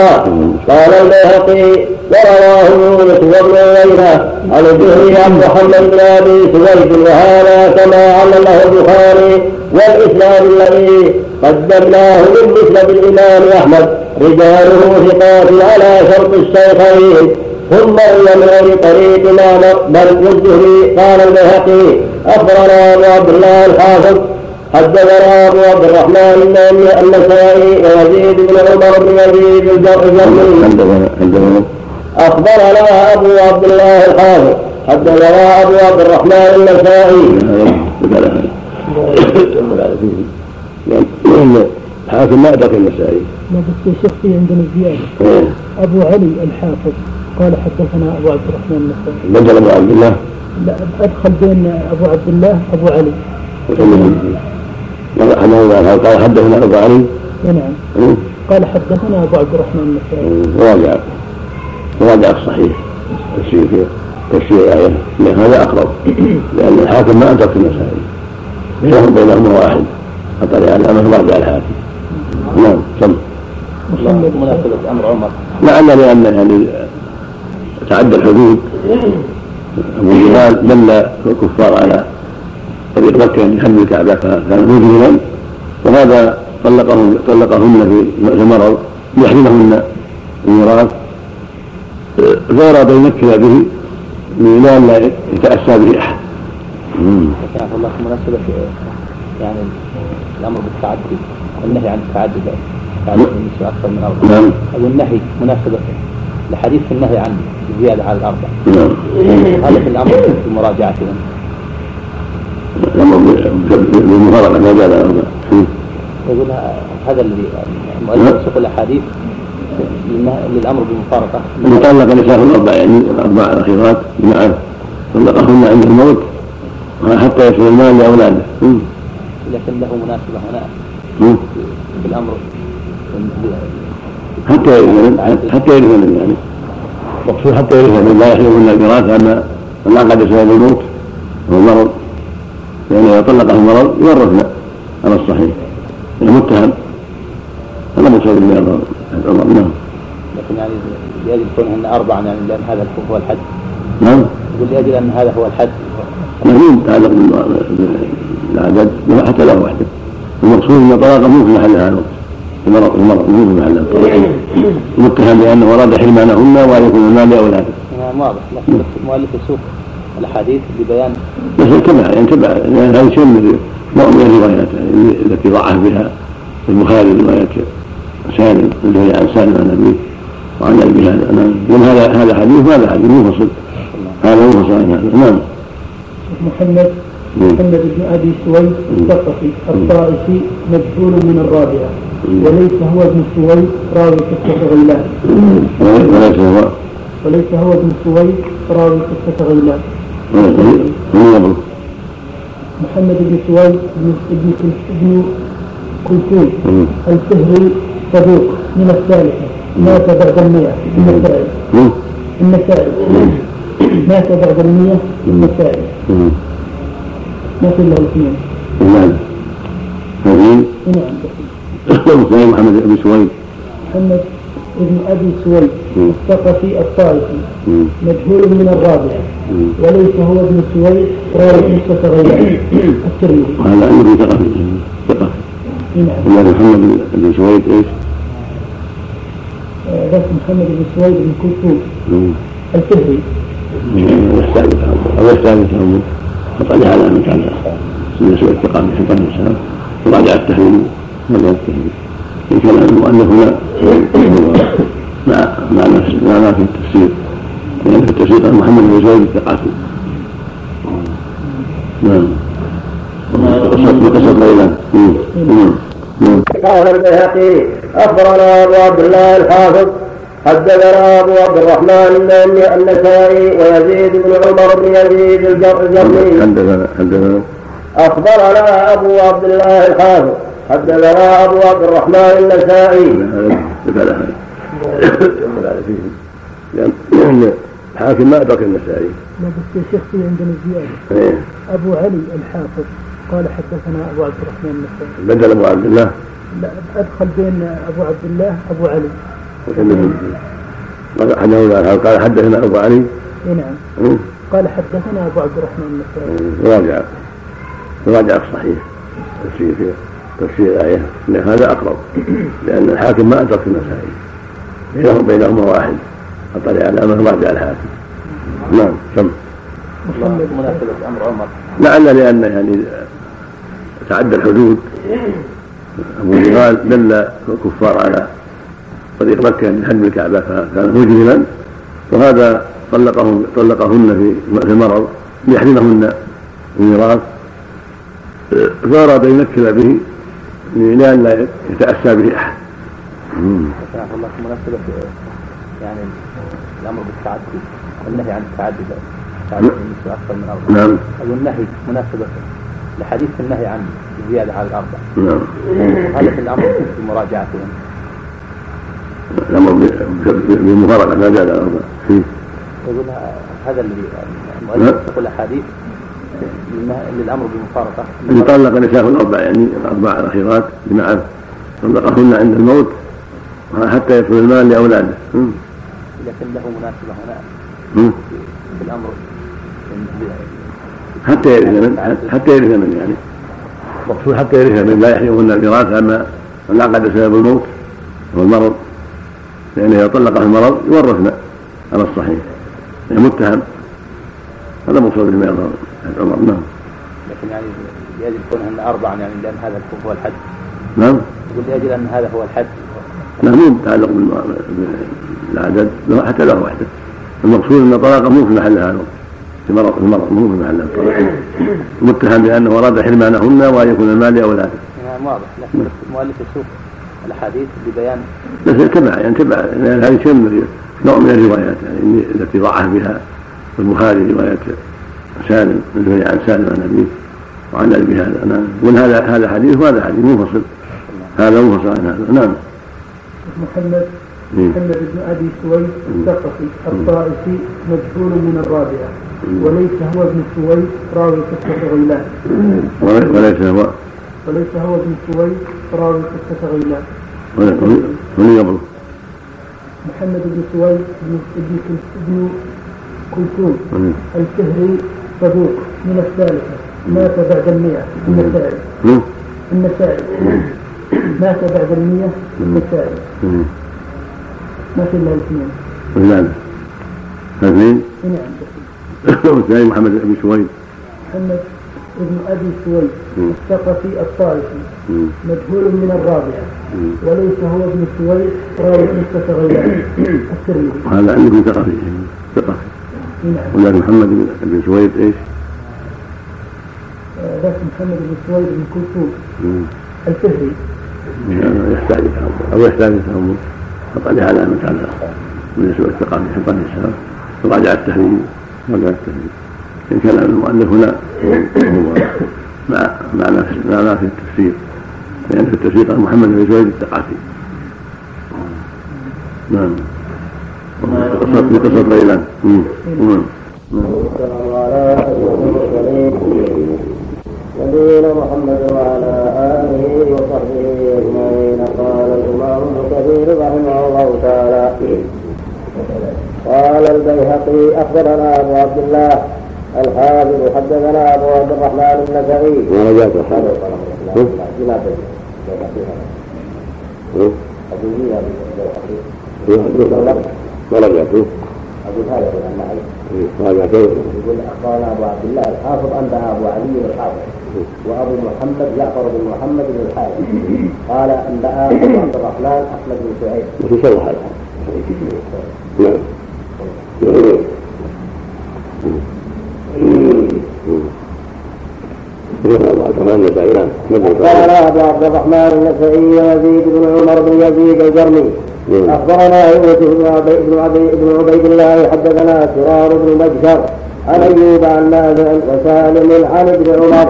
قال البيهقي ورواه يونس وابن عيينة عن الزهري عن محمد بن أبي سويد. وهذا كما علمه البخاري والاسلام الذي قدمناه من مسند الامام احمد رجاله ثقات على شرط الشيخين ثم روي من غير طريق ما بل والزهري قال البيهقي اخبرنا ابو عبد الله الحافظ حدثنا ابو عبد الرحمن النسائي ويزيد بن عمر بن يزيد الجرمي اخبرنا ابو عبد الله الحافظ حدثنا ابو عبد الرحمن النسائي الحاكم ما ادرك النسائي ما بس يا شيخ في عندنا زيادة. أبو علي الحافظ قال حدثنا أبو عبد الرحمن النسائي بدل أبو عبد الله؟ لا أدخل بين أبو عبد الله أبو علي. قال حدثنا أبو علي. نعم. قال حدثنا أبو عبد الرحمن النسائي راجع راجع الصحيح تفسير تفسير لأن هذا أقرب. لأن الحاكم ما أدرك النسائي شهر بينهما واحد. على أمر راجع الحاكم نعم سم مناسبة أمر عمر. لعل لأن يعني تعدى الحدود. أبو جهال دل الكفار على طريق مكة أن يحمل الكعبة فكان مجرما وهذا طلقهم طلقهن في المرض ليحرمهن الميراث. فأراد أن يمكن به من لا يتأسى به أحد. الله مناسبة يعني الأمر بالتعدي والنهي عن التعدي النساء أكثر من أربعة نعم. أو النهي مناسبة لحديث النهي عن الزيادة على الأربع نعم. هذا في الأمر في مراجعتهم. الأمر بالمفارقة ما زال أربعة يقول هذا الذي المؤلف يسوق الاحاديث للأمر بالمفارقة. طلق نساء الأربع يعني الأربع الأخيرات. نعم. طلقهن عند الموت حتى يصل المال لأولاده. لكن له مناسبة هنا في الأمر. حتى حتى يرثن يعني. مقصود حتى يرثن لا يحرمهن الميراث أما من عقد سبب الموت والمرض لأنه إذا طلقه المرض يورثن على الصحيح. المتهم هذا مقصود من عمر نعم. لكن يعني لاجل كونهن اربعا يعني لأن هذا هو الحد. نعم. يقول لاجل أن هذا هو الحد. ما في بالعدد حتى له وحده المقصود إن طلاقه مو في محلها هذا. المرض المرض مو في محلها متهم بانه اراد حرمانهن وأن يكون المال لاولاده نعم واضح. لكن المؤلف يسوق الأحاديث لبيان بس تبع يعني تبع يعني هذا شيء من الروايات. التي ضعف بها البخاري رواية سالم اللي هي عن سالم عن أبيه وعن أبي هذا. نعم. هذا هذا حديث وهذا حديث. منفصل هذا منفصل عن هذا نعم. محمد محمد بن أبي سويد الثقفي الطائفي مجهول من الرابعة وليس هو ابن سويد راوي قصه غيلان وليس هو وليس هو ابن سويد راوي قصه غيلان محمد بن سويد بن ابن ابن كلثوم الفهري صدوق من الثالثة. مات بعد المئة النسائي النسائي مات بعد المئة النسائي في إلا الاثنين نعم نعم محمد بن سويد. محمد ابن أبي سويد. الثقفي الطائفي. مجهول من الرابعه وليس هو ابن سويد راوي قصه غيلان الترمذي. هذا عنده ثقفي. ثقفي. نعم. محمد بن سويد إيش؟ بس محمد بن سويد بن كلثوم. الفهري الثالث أو الثالث فقد على من كان سنة سوء الثقة في حفظ الإسلام وراجع التهذيب راجع التهذيب في كلام المؤلف هنا. مع مع مع ما في التفسير. لأن في التفسير قال محمد بن زيد الثقافي. نعم. بقصة ليلى قال البيهقي أخبرنا أبو عبد الله الحافظ حدثنا أبو عبد الرحمن النسائي ويزيد بن عمر بن يزيد الجرمي. حدثنا حدثنا أخبرنا أبو عبد الله الحافظ حدثنا أبو عبد الرحمن النسائي. لأن الحاكم ما أدرك النسائي. لا بس يا شيخ في عندنا زيادة. إيه. أبو علي الحافظ قال حدثنا أبو عبد الرحمن النسائي. بدل أبو عبد الله. لا أدخل بين أبو عبد الله أبو علي. حدثنا قال حدثنا أبو علي. اي نعم. إيه. قال حدثنا أبو عبد الرحمن النسائي راجع. راجع الصحيح تفسير تفسير الآية. أن هذا أقرب. لأن الحاكم ما أدرك النسائي بينهم بينهما واحد. أطلع على من راجع الحاكم. نعم سم. مناسبة أمر عمر. لعل لأن يعني تعدى الحدود. أبو جهال دل الكفار على طريق مكة لحد الكعبة فكان مجرما وهذا طلقهم طلقهن في المرض ليحرمهن الميراث. فأراد أن ينكل به لأن لا يتأسى به أحد. الله مناسبة يعني الأمر بالتعدي والنهي عن التعدي التعدي أكثر من أربعة نعم. أو النهي مناسبة لحديث النهي عن الزيادة على الأربع نعم. وهذا في الأمر بمراجعتهم الأمر بمفارقة ما زاد على الأربع يقول هذا الذي المؤلف يقول أحاديث للأمر بالمفارقه اللي طلق نساء الأربع يعني الاربع الاخيرات بمعنى طلقهن عند الموت حتى يصل المال لأولاده. لكن له مناسبة هنا. في الأمر. حتى يرث حتى يرث من يعني. مقصود حتى يرث من. لا يحرمهن الميراث أما من عقد سبب الموت والمرض. لأن إذا طلقه المرض يورثن على الصحيح. المتهم هذا مقصود من عمر نعم. لكن يعني لاجل كونهن اربعا يعني لأن هذا هو الحد نعم. يقول لاجل أن هذا هو الحد نعم مو متعلق بالعدد. حتى له وحده. المقصود أن طلاقه مو في محلها هذا. في مرض في مرض مو في محلها الطلاق. متهم بأنه أراد حرمانهن وأن يكون المال لأولاده. نعم نعم واضح. لكن المؤلف يسوق الأحاديث ببيان بس تبع يعني تبع لأن هذه شيء نوع من الروايات يعني التي ضعف بها البخاري رواية سالم من عن سالم عن أبيه وعن أبي هذا. نعم. يقول هذا هذا حديث وهذا حديث منفصل. هذا منفصل عن هذا. نعم. محمد محمد بن أبي سويد الثقفي الطائفي مجهول من الرابعة. وليس هو ابن سويد راوي قصة غيلان. وليس هو. وليس هو ابن سويد راوي قصه غيلان من قبله محمد بن سويد بن ابن كلثوم الفهري صدوق من الثالثة. مات بعد المئة. النسائي النسائي مات بعد المئة. النسائي ما في إلا الاثنين. نعم اثنين؟ نعم والثاني محمد بن سويد. محمد ابن أبي سويد. الثقفي الطائفي. مجهول من الرابعه وليس هو ابن سويد راوي قصه غيلان الترمذي. هذا عندكم ثقفي ثقفي نعم. ولكن محمد بن سويد إيش؟ ذاك محمد بن سويد بن كلثوم. الفهري يحتاج أو يحتاج تأمل حط عليه علامة على بالنسبة للثقافي حط عليه السلام وراجع التحريم راجع التحريم إن كان المؤلف هنا هو مع مع ما في التفسير. لأن في التفسير قال محمد بن سويد الثقافي نعم. في قصة ليلان نعم. نبينا محمد وعلى آله وصحبه أجمعين. قال الإمام ابن كثير رحمه الله تعالى. قال البيهقي أخبرنا أبو عبد الله الحافظ حدثنا أبو عبد الرحمن النسائي. ما رجعته أقول هذا معي راجعته يقول اخبرنا ابو عبد الله الحافظ انبا ابو علي الحافظ وابو محمد جعفر بن محمد بن الحارث قال انبا ابو عبد الرحمن احمد بن شعيب وفي شرح هذا نعم قال أبو عبد الرحمن النسائي يزيد بن عمر بن يزيد الجرمي اخبرنا يوسف بن عبيد بن عبيد بن عبيد الله حدثنا سرار بن مجشر عن ايوب عن نافع وسالم عن ابن عمر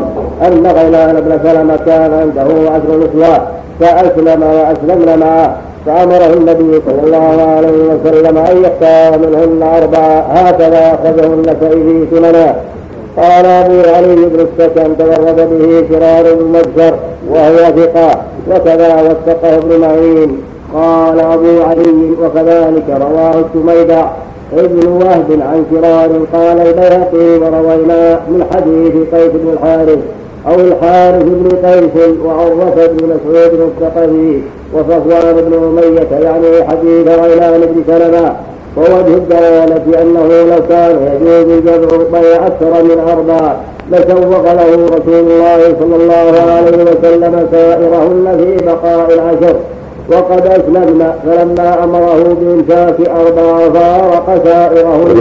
أن غيلان بن سلمه كان عنده عشر نسوة فاسلم واسلمن معه فأمره النبي صلى الله عليه وسلم ان يختار منهن اربعه هكذا اخرجه النسائي في سننه قال أبو علي بن السكن تورد به شرار مجشر وهو ثقة وكذا وثقه ابن معين. قال أبو علي وكذلك رواه السميدع ابن وهب عن شرار قال البيهقي وروينا من حديث قيس بن الحارث أو الحارث بن قيس وعروة بن مسعود الثقفي وصفوان بن أمية يعني حديث غيلان بن سلمة. ووجه الدلالة أنه لو كان يجوز الجمع بين أكثر من أربع لسوق له رسول الله صلى الله عليه وسلم سائرهن في بقاء العشر. وقد أسلمنا فلما أمره بإمساك أربع فارق سائرهن.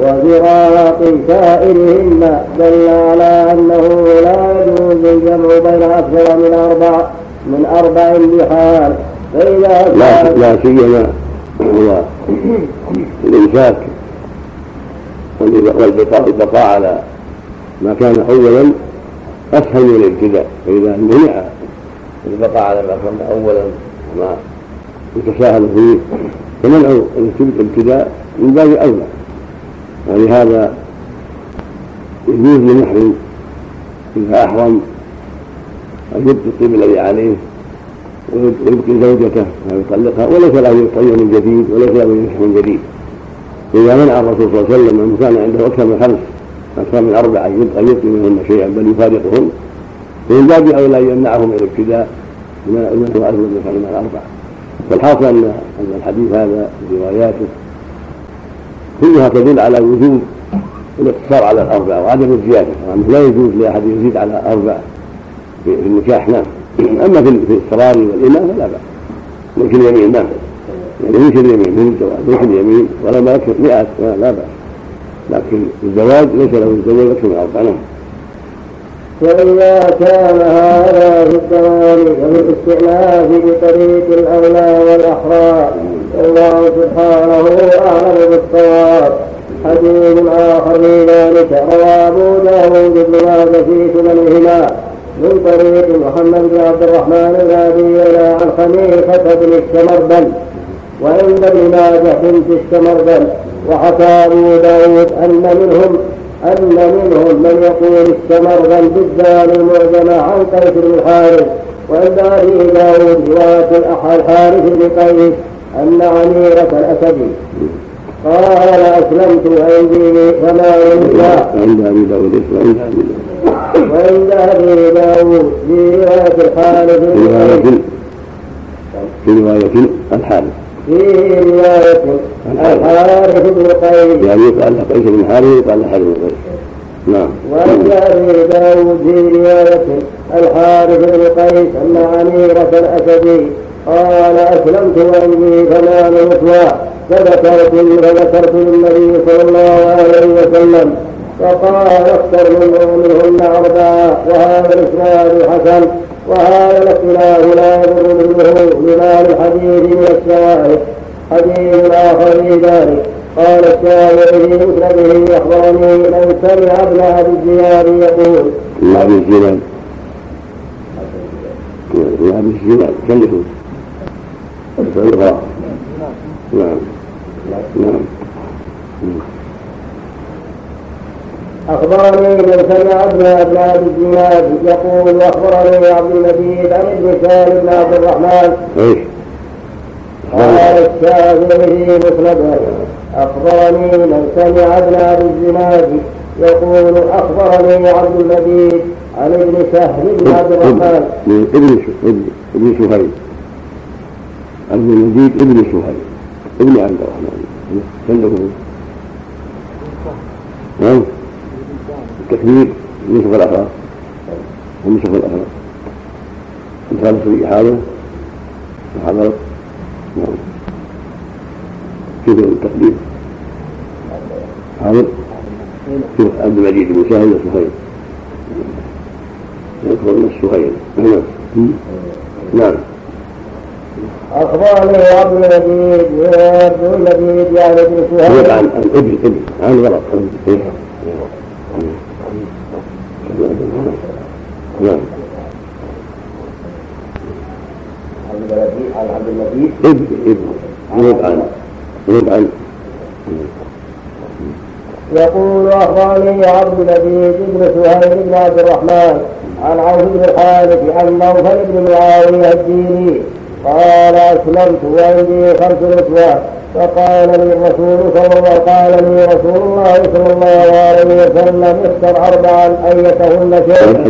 وفراق سائرهن دل على أنه لا يجوز الجمع بين أكثر من أربع من أربع بحال. فإذا لا لا سيما هو الإمساك والبقاء على ما كان أولا أسهل من الابتداء فإذا منع البقاء على ما كان اولا ما يتساهل فيه فمنع الابتداء من باب أولى. ولهذا يجوز للمحرم إذا أحرم أن يبقي الذي عليه ويبقي زوجته ويطلقها وليس له يطيب من جديد وليس له ينكح من جديد. إذا منع الرسول صلى الله عليه وسلم من كان عنده أكثر من خمس أكثر من أربعة أن يبقي منهن شيئا بل يفارقهن. ومن باب أولى أن يمنعهم من الابتداء من هو اكبر من كلمه الاربع والحاصل أن الحديث هذا برواياته كلها تدل على وجوب الاقتصار على الاربع وعدم الزيادة. وانه لا يجوز لأحد يزيد على أربع في النكاح نعم. أما في الاضطرار والإمام فلا بأس. ملك اليمين نعم يعني ملك اليمين من الجواز ملك اليمين ولما يكثر مئات لا بأس. لكن الزواج ليس له يتزوج أكثر من أربع نعم فإذا كان هذا في الدوام وفي الاستئناف بطريق الأولى والأحرى والله سبحانه أعلم بالصواب. حديث آخر في ذلك روى أبو داود بن ماجه في سننهما. من طريق محمد بن عبد الرحمن الهادي إلى عن خليفة بن الشمردل وعند ابن ماجه بنت الشمردل وحكى أبو داود أن منهم أن منهم من يقول الشمردل بالدال المعجمة عن قيس بن الحارث وعند أبي داود رواية الحارث بن قيس أن عميرة الأسدي قال أسلمت عندي فما ينسى عند أبي داود داود. وعند أبي داود في رواية الحارث في رواية في رواية الحارث في رواية الحارث بن قيس يعني يقال له قيس بن حارث يقال له حارث بن قيس نعم وعند أبي داود في رواية الحارث بن قيس أن عميرة الأسدي قال أسلمت وعندي ثمان نسوة فذكرت فذكرت للنبي صلى الله عليه وسلم فقال اختر منه منهن أربعة وهذا الإسناد حسن وهذا الاختلاف لا يضر منه لما الحديث من الشواهد حديث آخر في ذلك قال الشاعر في مسنده أخبرني من سمع ابن أبي الزياد يقول الله بن الزناد الله بن الزناد كلفوا الغراء نعم نعم أخبرني من سمع ابن أبناء الزناد يقول أخبرني عبد المجيد عن ابن سالم بن عبد الرحمن. إيش؟ قال الشافعي مسنده. أخبرني من سمع ابن أبي الزناد يقول أخبرني عبد المجيد عن ابن سهل بن عبد الرحمن. ابن ابن سهيل عبد المجيد ابن سهيل ابن عبد الرحمن. كلفوا نعم التكبير يوسف الأخلاق. ويوسف الأخلاق. مثال في الإحاضة وحضرت نعم. كيف التقدير. حاضر. شوف عبد المجيد بن سهل وسهيل يذكر السهيل. نعم. نعم. أخبرني عبد المجيد عبد المجيد يعني يقول سهيل. عن ابن ابن عن غلط إيه؟ نعم عن عن عن يقول أخبرني عبد المجيد بن سهيل بن عبد الرحمن عن عوف بن الحارث عن نوفل بن معاوية الديني قال أسلمت وعندي خمس نسوة فقال لي الرسول صلى الله قال لي رسول الله صلى الله عليه وسلم اختر أربعا أيتهن شئت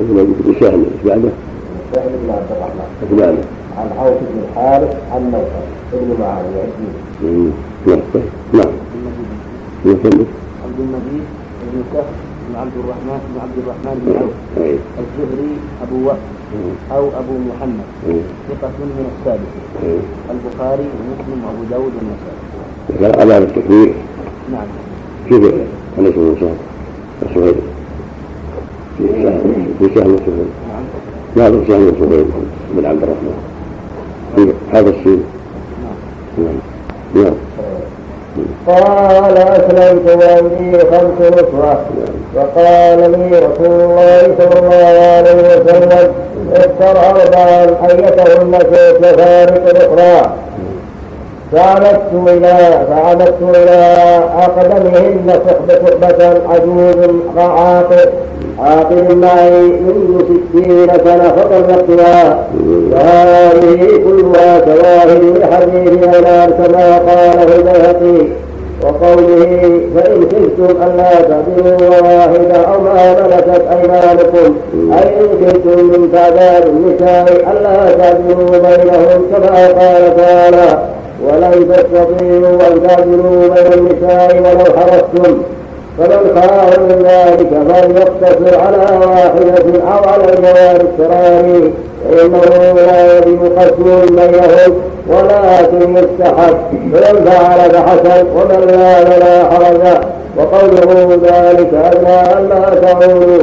عن ابن سهل إيش بعده؟ سهل بن عبد الرحمن إيش بعده؟ عن عوف بن الحارث عن نوفل بن معاوية. نعم طيب نعم. نكمل عبد المجيد بن سهل بن عبد الرحمن بن عبد الرحمن بن عوف. أي. الزهري أبو وهب أو أبو محمد. ثقة من السابق. البخاري ومسلم وأبو داود والنسائي. أباب التكبير نعم. كيف أنس بن سهل في في وسهيل نعم نعم سهل وسهيل بن عبد الرحمن في هذا السين نعم نعم قال أسلمت وعندي خمس نسوة وقال لي رسول الله صلى الله عليه وسلم اختر أربعا أيتهن شئت فارق الأخرى فعمدت إلى فعمدت إلى أقدمهن صحبة عجوز عاقل عاقل معي منذ ستين سنة فطلقتها وهذه كلها شواهد لحديث أولاد كما قاله البيهقي. وقوله فإن خفتم ألا تعدلوا واحدة أو ما ملكت أيمانكم. أي إن خفتم من تعداد النساء ألا تعدلوا بينهم كما قال تعالى. ولن تستطيعوا أن تعدلوا بين النساء ولو حرصتم. فمن خاف من ذلك فليقتصر على واحدة أو على الجوار التراني فإنه لا يجب قسم بينهم ولكن يستحب فمن فعل فحسن ومن لا فلا حرج. وقوله ذلك أدنى ألا تعودوا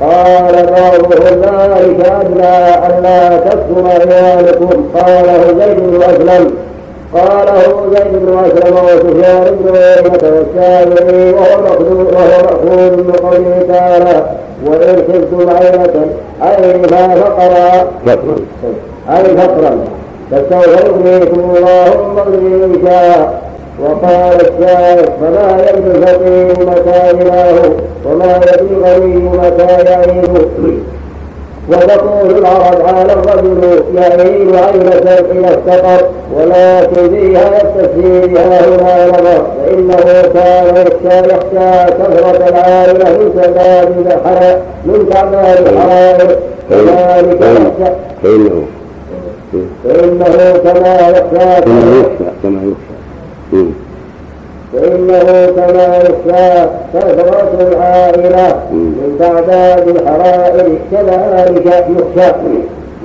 قال بعضهم ذلك أدنى ألا تكثر عيالكم. قاله زيد بن أسلم. قاله زيد بن أسلم وسفيان بن عيينة والشافعي وهو مأخوذ وهو مأخوذ من قوله تعالى وإن خفتم عينة أي ما فقرا. أي فقرا. فسوف يغنيكم الله من فضله إن شاء. وقال الشاعر فما يبدو الفقير متى إله وما يبدو الغني متى يعيش وتقول العرب على الرجل يعين عينة إذا افتقر ولكن فيها يستثني بها هنا نظر فإنه كان يخشى يخشى كثرة العائلة من سداد الحرام من تعبان الحرائر كذلك يخشى فإنه فإنه كما يخشى. كما يخشى كما يخشى. فإنه كما يخشى كثرة العائلة من تعداد الحرائر كذلك يخشى.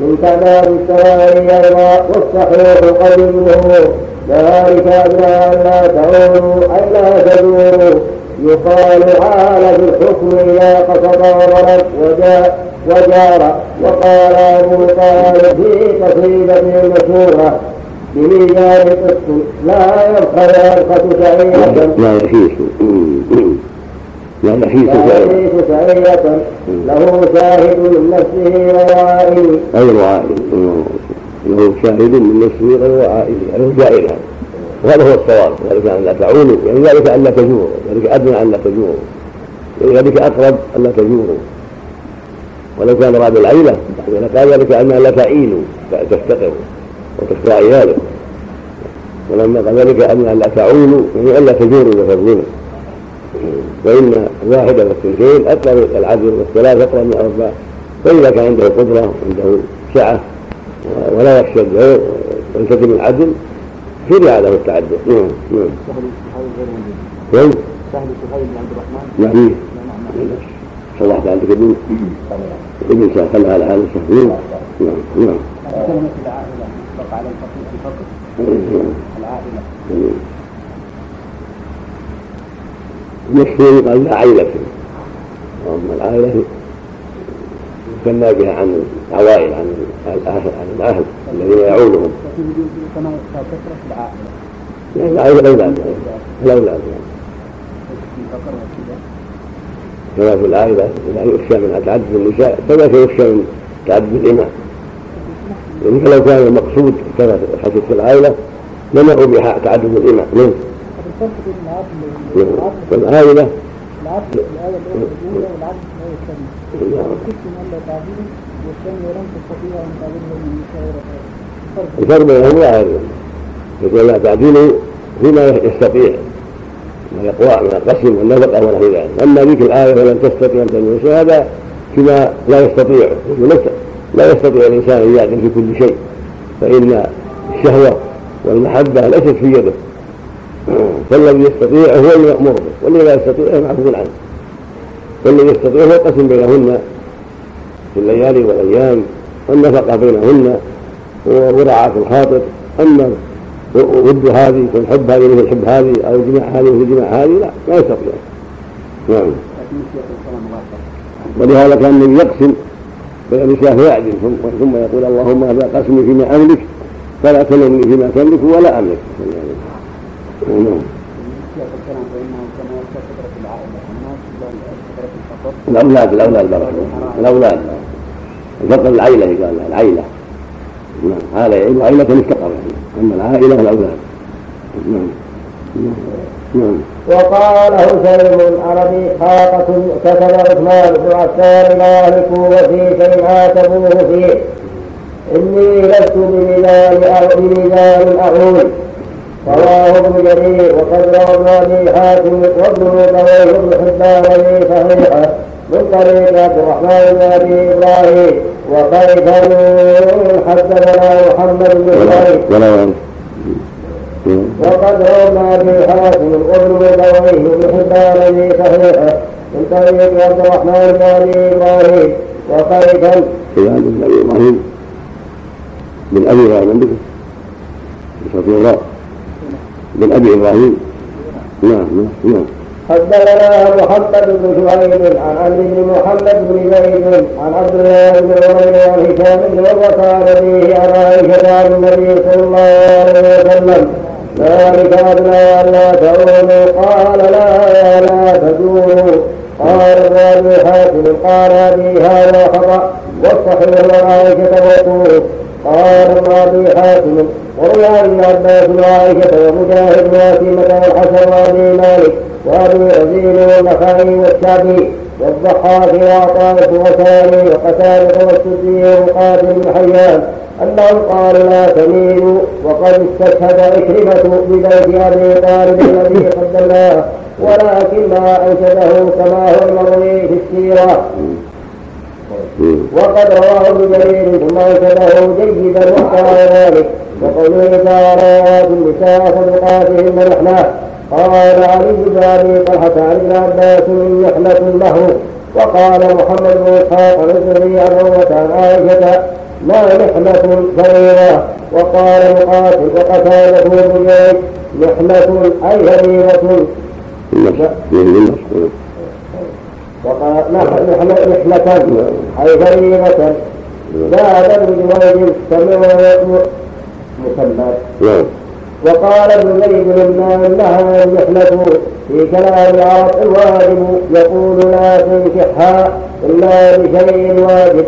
من تعداد السواري أيضا والصحيح قلبه ذلك أدنى أن لا تعولوا أي لا تدوروا يقال عال في الحكم إذا قصد وضرب وجاء وجار. وقال أبو طالب في قصيدة لا سعيرة لا يحيس لا يحيس له شاهد من نفسه وعائل غير عائل له شاهد من نفسه غير عائل له جائر وهذا هو الصواب ذلك ان لا تعولوا يعني ذلك ان لا تجوروا ذلك ادنى ان لا تجوروا ذلك اقرب ان لا تجوروا ولو كان بعد العيله قال ذلك ان لا تعيلوا تفتقروا وتخشى عيالكم ولما قال ذلك أن لا تعولوا يعني الا تجوروا وتظلموا فإن الواحده والثلثين اقرب العدل والثلاث اقرب من الأربعة. فإذا كان عنده قدرة عنده سعة ولا يخشى الجوع ويلتزم العدل شرع له التعدد نعم نعم. نعم. سهل سهيل بن عبد الرحمن نعم. صلحت عندك ابن ابن خلها هذا الشهر نعم نعم. تطلق على الفقير في فقر العائلة. المشهور قال لا عائلة أما العائلة يثنى بها عن العوائل عن الأهل عن الأهل الذين يعولهم يعني العائلة. الأولاد الأولاد وكذا. كما في العائلة. لا يخشى من تعدد النساء. كما يخشى من تعدد الإمام. يعني لو كان المقصود كما في العائلة منعوا بها تعدد الإمام نعم. والعائلة العدل الآية الأولى والعدل في الآية الثانية وكنتم ألا تعدلوا والثانية لم تستطيعوا أن تعدلوا من النساء الفرق بينهم ظاهر يقول لا تعديل فيما يستطيع من الإقواء من القسم والنفقة ونحو ذلك أما ذيك الآية ولن تستطيع أن تعدل هذا فيما لا يستطيع. لا يستطيع الإنسان أن يعدل في كل شيء فإن الشهوة والمحبة ليست في يده. فالذي يستطيع هو المأمور به والذي لا يستطيع معفو عنه. والذي يستطيع هو القسم بينهن في الليالي والأيام والنفقة بينهن ومراعاة الخاطر أما ود هذه والحب هذه مثل حب هذه أو الجماع هذه مثل جماع هذه لا ما يستطيع. نعم. ولهذا كان النبي يقسم بين النساء فيعدل ثم يقول اللهم هذا قسمي فيما أملك فلا تلمني فيما تملك ولا أملك. نعم. الاولاد الأولاد بارك الله الأولاد. الفقر العيلة قال العيلة. نعم. هذا يعين عيلة يعني. أما العائلة الأولاد. نعم نعم. نعم. وقال حسين العربي حاقة كتب عثمان بن عفان إلى أهل الكوفة شيء عاتبوه فيه. إني لست بميزان بميزان أعول رواه ابن جرير وقد روى ابن أبي حاتم وابن مطوي بن حبان في صحيحة من طريق عبد الرحمن بن أبي إبراهيم. وقيث حدثنا محمد بن ولا وقد روى ابي حاتم وابن مردويه بن حبان في صحيحه من طريق عبد الرحمن بن ابي إبراهيم وقيثا سفيان بن ابي إبراهيم. بن أبي إبراهيم عندك؟ بصوت الراء بن أبي إبراهيم. نعم نعم نعم. حدثنا محمد بن شهيد عن عبد بن محمد بن زيد عن عبد الله بن عمر عن هشام بن عروة عن أبيه عن عائشة عن النبي صلى الله عليه وسلم ذلك أدنى ألا تعولوا قال لا لا تزوروا. قال ابن حاتم قال أبي هذا خطأ. والصحيح عن عائشة وطوف قال ابن حاتم وروي عن ابن عباس وعائشة ومجاهد وأتيمة والحسن وأبي مالك وأبي يزيد والنخعي والشعبي والضحاك وعطاء وسامي وقتادة والسدي ومقاتل بن حيان أنهم قالوا لا تميلوا وقد استشهد عكرمة ببيت أبي طالب الذي قدمناه ولكن ما أنشده كما هو المروي في السيرة وقد رواه ابن جرير ثم أنشده جيدا وقال ذلك وقوله تعالى النساء صدقاتهن نحنه قال علي بن أبي طلحة عن ابن عباس نحلة له. وقال محمد بن إسحاق الزهري عن عروه عن عائشة ما نحلة فريضة وقال مقاتل وقتادة بن جيش نحلة أي فريضة وقال نحلة أي فريضة زاد ابن جريج سمع مسمى وقال ابن زيد مما انها النحلة في كلام العرب الواجب يقول لا تنكحها إلا بشيء واجب.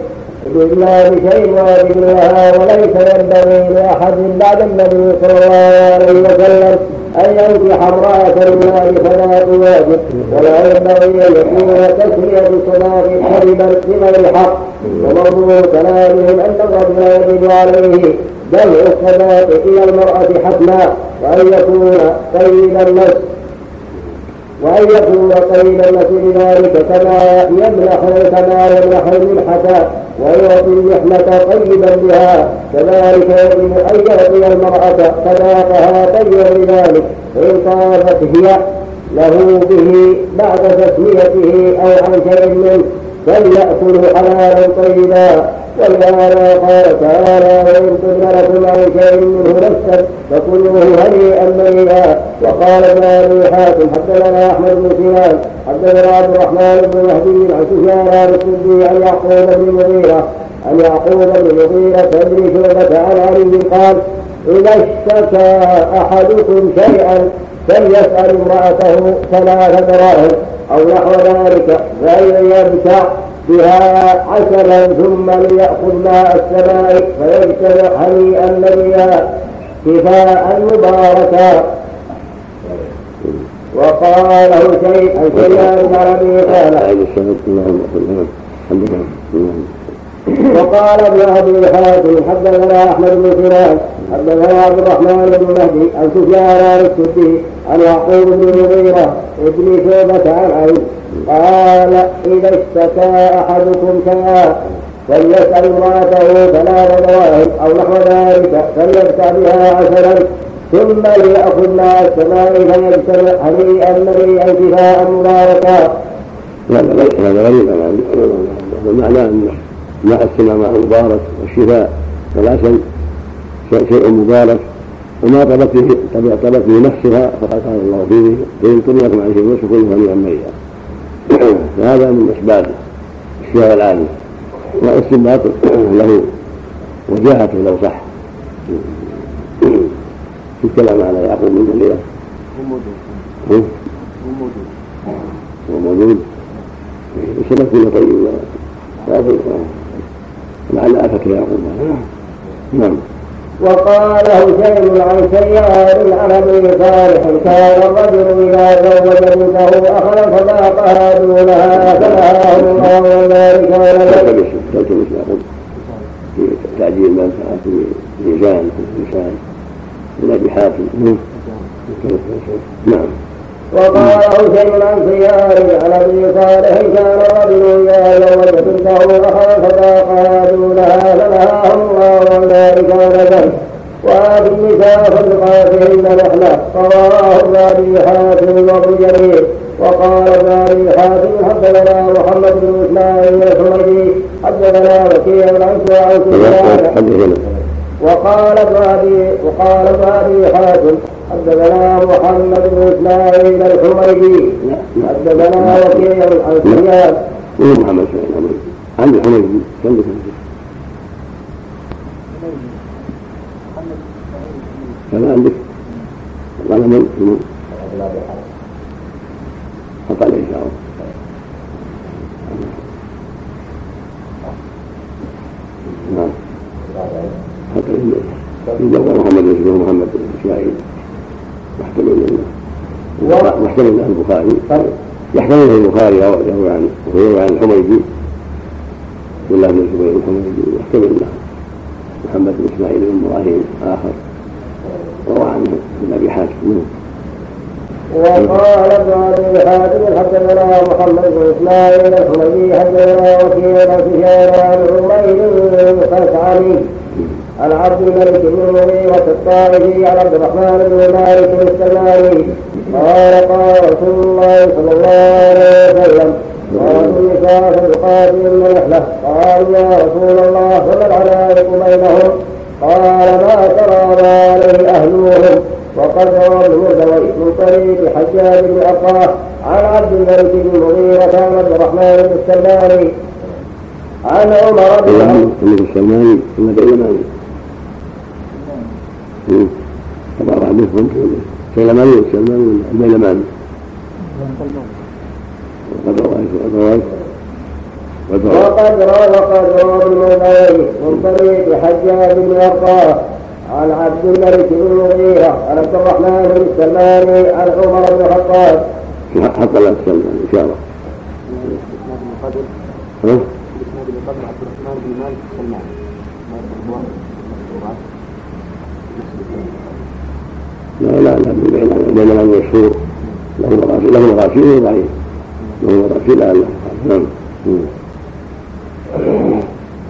إلا بشيء واجب لها وليس ينبغي لأحد بعد النبي صلى الله عليه وسلم أن ينكح امرأة لله فلا واجب ولا ينبغي أن يكون تسمية صلاة كذبا بغير حق وموضوع كلامهم أن الرجل يجب عليه بل الصلاة إلى المرأة حتما وأن يكون قيد النفس. وأن يكون قيد النفس بذلك كما يمنح كما يمنح المنحة ويعطي المحنة طيبا بها. كذلك يجب أن يعطي المرأة صداقها طيبا بذلك. فإن طافت هي له به بعد تسميته أو عن شيء منه فليأكل حلالا طيبا. ولهذا قال تعالى وإن تبن لكم عن شيء منه نفسا فكلوه هنيئا مريئا وقال ابن أبي حاتم حدثنا أحمد بن سنان حدثنا عبد الرحمن بن مهدي عن سفيان عن السدي عن يعقوب بن مغيرة عن يعقوب بن مغيرة بن شعبة عن علي قال إذا اشتكى أحدكم شيئا فليسأل امرأته ثلاث دراهم أو نحو ذلك فإن يبتع بها عسلا ثم ليأخذ ماء السماء فيجتمع هنيئا مريا كفاء مباركا. وقاله عن شيئا العربي قال. وقال ابن ابي حاتم حدثنا احمد بن سنان حدثنا عبد الرحمن بن مهدي عن سفيان عن السدي عن يعقوب بن مغيره ابن شعبه عن علي قال اذا اشتكى احدكم شيئا فليسال امراته ثلاث دواهب أو نحو ذلك فليبتع بها عسلا ثم ليأخذ مع السماء فيجتمع هنيئا مريئا كفاء مباركا. لا لا هذا غريب المعنى ان ماء السماء ماء مبارك والشفاء والعسل شيء مبارك. وما طلبت به طلبت به نفسها فقد قال الله فيه فإن طلبكم عن شيء فكلوا هنيئا مريئا فهذا من أسباب الشفاء العالي. والاستنباط له وجاهته لو صح. في الكلام على يعقوب بن جلية هو موجود. هو موجود. وسلك كله طيب لعل افك يعقوب. نعم. وقال هشيم عن سيار العربي صالح كان الرجل إذا زوج بنته اخذ صداقها دونها فنهاه الله وذلك ولم تلتمس يعقوب. في تعجيل ما في ميزان في لسان من أبي حاتم. نعم. وقال حسين عن سيار عن ابي صالح كان الرجل اذا زوج بنته اخذ صداقها دونها فنهاه الله عن ذلك ونزل وهذه النساء صدقاتهن نحله رواه ابن ابي حاتم وابن جرير وقال ابن ابي حاتم حدثنا محمد بن اسماعيل الحميدي حدثنا وكيع عن سفيان وقال ابن ابي وقال أبي حاتم حدثنا محمد بن إسماعيل الحميدي حدثنا وكيع عن سفيان محمد بن الحميدي عن الحميدي كم كان عندك قال من حط عليه شعره نعم حط عليه يدور محمد بن محمد بن اسماعيل يحتمل انه يحتمل البخاري يحتمل انه البخاري يروي عن ويروي عن الحميدي الله بن الزبير الحميدي يحتمل انه محمد بن إسماعيل بن إبراهيم آخر. روى عنه ابن أبي حاتم. وقال ابن أبي حاتم حدثنا محمد بن إسماعيل الحميدي حدثنا وكيل سفيان عن عمير بن عن عبد الملك بن المغيرة الطائفي عن عبد الرحمن بن مالك السلامي قال قال رسول الله صلى الله عليه وسلم قالوا النساء في القاتل النحلة قالوا يا رسول الله فما العلائق بينهم؟ قال ما ترى ما عليه أهلهم. وقد روى المردوي من طريق حجاج بن أرطاه عن عبد الملك بن المغيرة عن عبد الرحمن بن السلماني عن عمر بن عبد السلماني اليماني طبعا بعضهم سلماني والسلماني اليماني وقد روى وقد روى وقد روى ابن من طريق حجاج بن أرطاه عن عبد الملك بن المغيرة عن عبد الرحمن بن السلماني عن عمر بن الخطاب. حط له السلمان إن شاء الله. ها؟ عبد الرحمن بن مالك. لا لا لا بين المشهور له مراسيل له مراسيل ضعيف له مراسيل لا نعم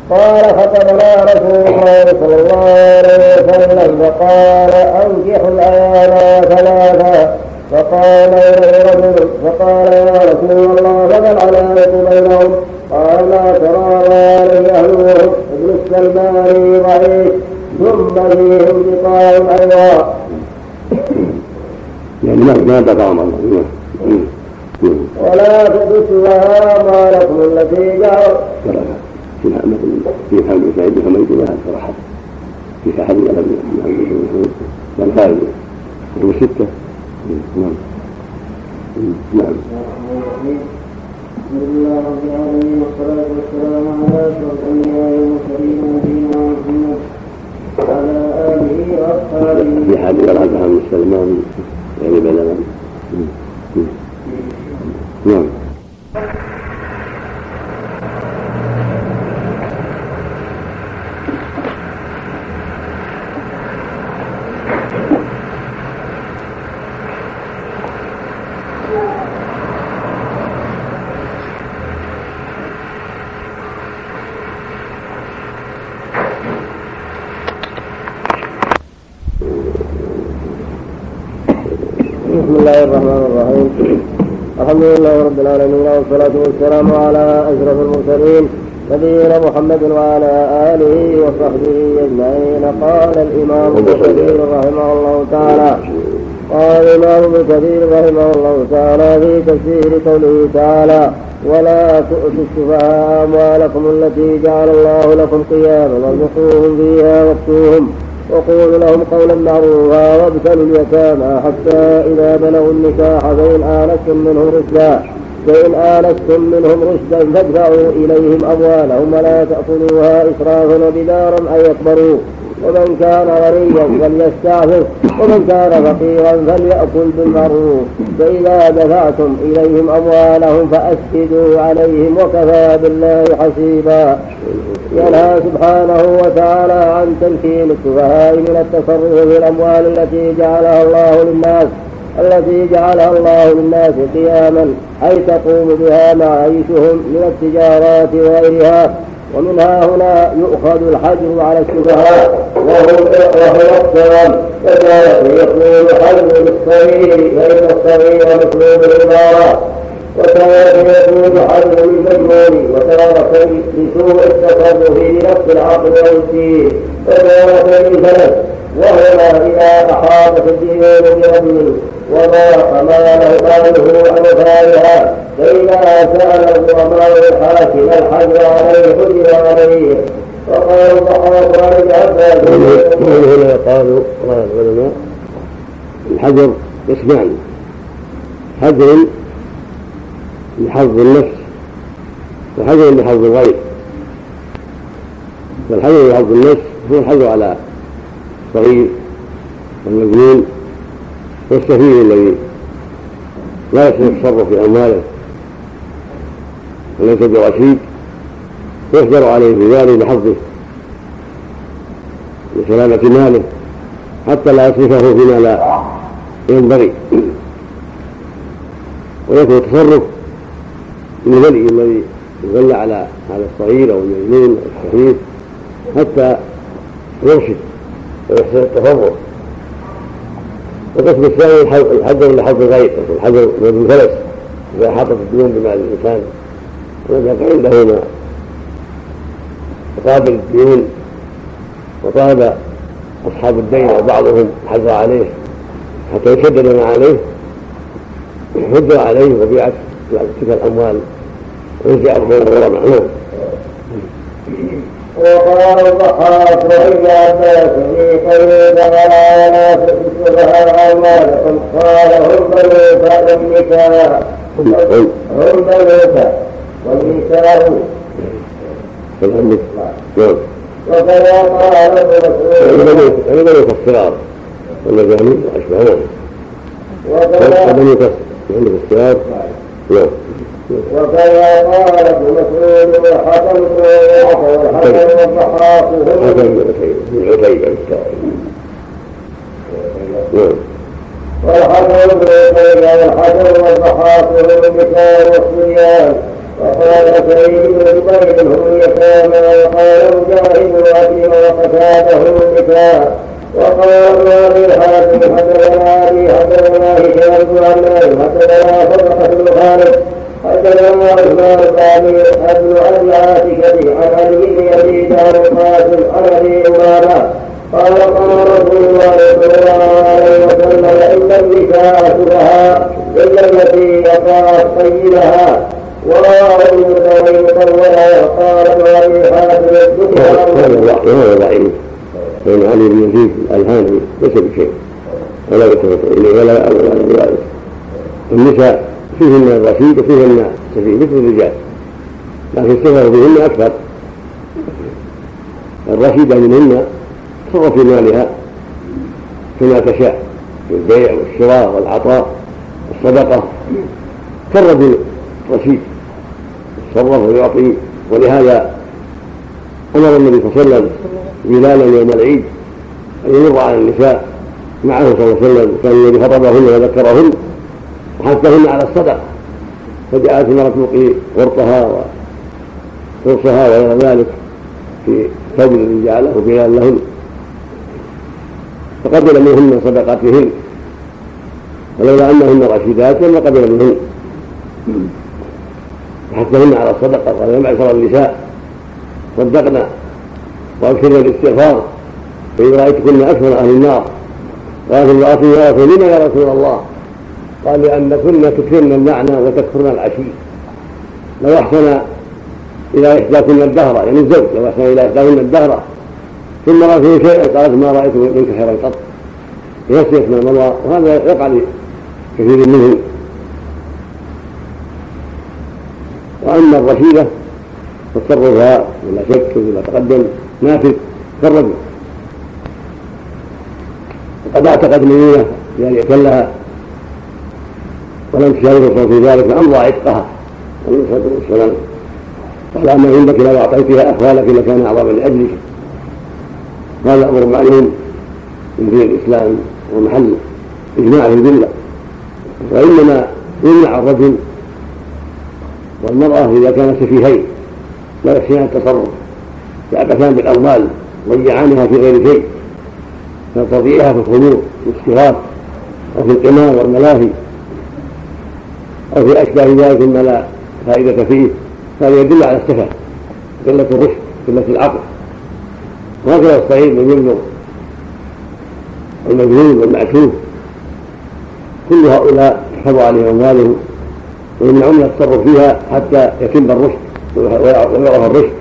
قال خطبنا رسول الله صلى الله عليه وسلم فقال انكحوا الأيام ثلاثا فقال اليه رجل فقال يا رسول الله فما العلامه بينهم قال ما ترى عليه اهلهم ابن السلماني ضعيف ثم فيهم بقاء أيضا يعني ما ما بقى ولا تدسوا اموالكم التي جعل في في حال سعيد حميد لها صراحة في أحد الألم كان خارج كتب ستة. نعم. نعم. بسم الله رب العالمين والصلاة والسلام على أشرف الأنبياء والمرسلين نبينا محمد وعلى آله وأصحابه في حال الألم عن سلمان يعني بلغا نعم. العالمين والصلاة والسلام على أشرف المرسلين نبينا محمد وعلى آله وصحبه أجمعين. قال الإمام ابن كثير رحمه الله تعالى قال الإمام ابن كثير رحمه الله تعالى في تفسير قوله تعالى ولا تؤتوا السفهاء أموالكم التي جعل الله لكم قياما وارزقوهم فيها واكسوهم وقولوا لهم قولا معروفا وابتلوا اليتامى حتى إذا بلغوا النكاح فإن آنستم منهم رشدا فإن آنستم منهم رشدا فادفعوا إليهم أموالهم ولا تأكلوها إسرافا وبدارا أن يكبروا. ومن كان غنيا فليستعفف ومن كان فقيرا فليأكل بالمعروف. فإذا دفعتم إليهم أموالهم فأسجدوا عليهم وكفى بالله حسيبا. ينهى سبحانه وتعالى عن تمكين السفهاء من التصرف في الأموال التي جعلها الله للناس. التي جعلها الله للناس قياما أي تقوم بها معايشهم من التجارات وغيرها. ومنها هنا يؤخذ الحجر على السفهاء وهو الصوم وذلك يقول حجر للصغير فإن الصغير مطلوب الإمارة وتارة يكون حظ المجنون وتارة لسوء التصرف بنفس العقل والدين. وتارة للفلس وهما إذا أحاطت الديون برجل وضاق ماله ماله عن وفائها فإذا سأل الغرماء الحاكم الحجر عليه حجر عليه الضحاك عن ابن عباس هنا قالوا قال العلماء الحجر قسمان حجر لحظ النفس وحجر لحظ الغير فالحجر لحظ النفس هو الحجر على الصغير والمجنون والسفيه الذي لا يحسن التصرف في امواله وليس برشيد يحجر عليه في ذلك بحظه لسلامة ماله حتى لا يصرفه فيما لا ينبغي. ويكون التصرف من الولي الذي يغلى على هذا الصغير أو المجنون أو الخفيف حتى يرشد. ويحسن التصرف والقسم الثاني الحذر لحظ الغير الحذر من الفلس إذا حاطت الديون بمال الإنسان. ولم يكن عنده ما. يقابل الديون وطالب أصحاب الدين أو بعضهم حذر عليه. حتى يسدد ما عليه. حجر عليه وبيعت تلك الأموال. ويجعل بين الغرماء نعم وقال الضحاك وابن عباس في قوله تعالى لا تكسبها اعمالكم قال هم بنوك والنساء هم بنوك والنساء وكذا قال بنوك الصغار والمجانين واشبههم وكذا بنوك الصغار نعم وكذا قال ابن مسعود وحكم والحسن والضحاك هم من عتيبة والحسن بن عتيبة والحسن والضحاك النساء والصبيان وقال سعيد بن جبير هم اليتامى وقال مجاهد وأبي وقتاده هم النساء وقال ابي حاتم حدثنا ابي حدثنا هشام بن عمار حدثنا فرقه بن خالد حدثنا عثمان الثاني ابن ابي عاتكه عن علي بن يزيد عن القاسم عن ابي قال قال رسول الله صلى الله عليه وسلم إن النساء سبها الا التي وقعت طيبها ورواه ابن مطولا قال ابن ابي حاتم هذا ضعيف فإن علي بن يزيد الهاني ليس بشيء ولا يتوقع إليه ولا يأمر على ذلك النساء فيهن الرشيد وفيهن السفيه مثل الرجال. لكن السفر فيهن أكثر. الرشيدة منهن تصرف في مالها كما تشاء في البيع والشراء والعطاء والصدقة. كالرجل رشيد يتصرف ويعطي ولهذا أمر النبي صلى الله عليه وسلم بلالا يوم العيد أن يمر على النساء معه صلى الله عليه وسلم كان الذي خطبهن وذكرهن وحثهن على الصدقة. فجاءت المرأة توقي غرطها وقرصها وغير ذلك في ثوب الذي جعله لهن. فقبل منهن صدقاتهن. ولولا أنهن رشيدات لما قبل منهن. وحثهن على الصدقة قال يا معشر النساء. صدقنا واكثرنا الاستغفار فإذا رأيتكن أكثر أهل النار. قالت امرأة يا رسول لما يا رسول الله. قال لأنكن تكثرن المعنى وتكفرن العشي لو أحسن إلى إحداكن الدهر يعني الزوج لو أحسن إلى إحداكن الدهر. ثم رأى فيه شيئا قالت ما رأيت منك خيرا قط. يسيت من الله وهذا يقع لكثير منهم. وأما الرشيدة تصرفها ولا شك ولا تقدم نافذ كالرجل وقد اعتقد نية بأن يأكلها ولم تشاور في ذلك فأمضى عتقها. عليه الصلاة والسلام. قال أما عندك لو أعطيتها أخوالك لكان أعظم لأجلك هذا أمر معلوم من دين الإسلام ومحل إجماع في الذلة. وإنما يمنع الرجل والمرأة إذا كانا سفيهين لا يحسنان التصرف. يعبثان بالاموال ضيعانها في غير شيء. كتضييعها في الخمور والاستغاث أو في القمار والملاهي. أو في أشباه ذلك مما لا فائدة فيه هذا يدل على السفه قلة الرشد قلة العقل. وهكذا الصعيد من يبلغ المجنون والمعشوف كل هؤلاء تحفظ عليهم أموالهم ويمنعون من التصرف فيها حتى يتم الرشد ويعرف الرشد.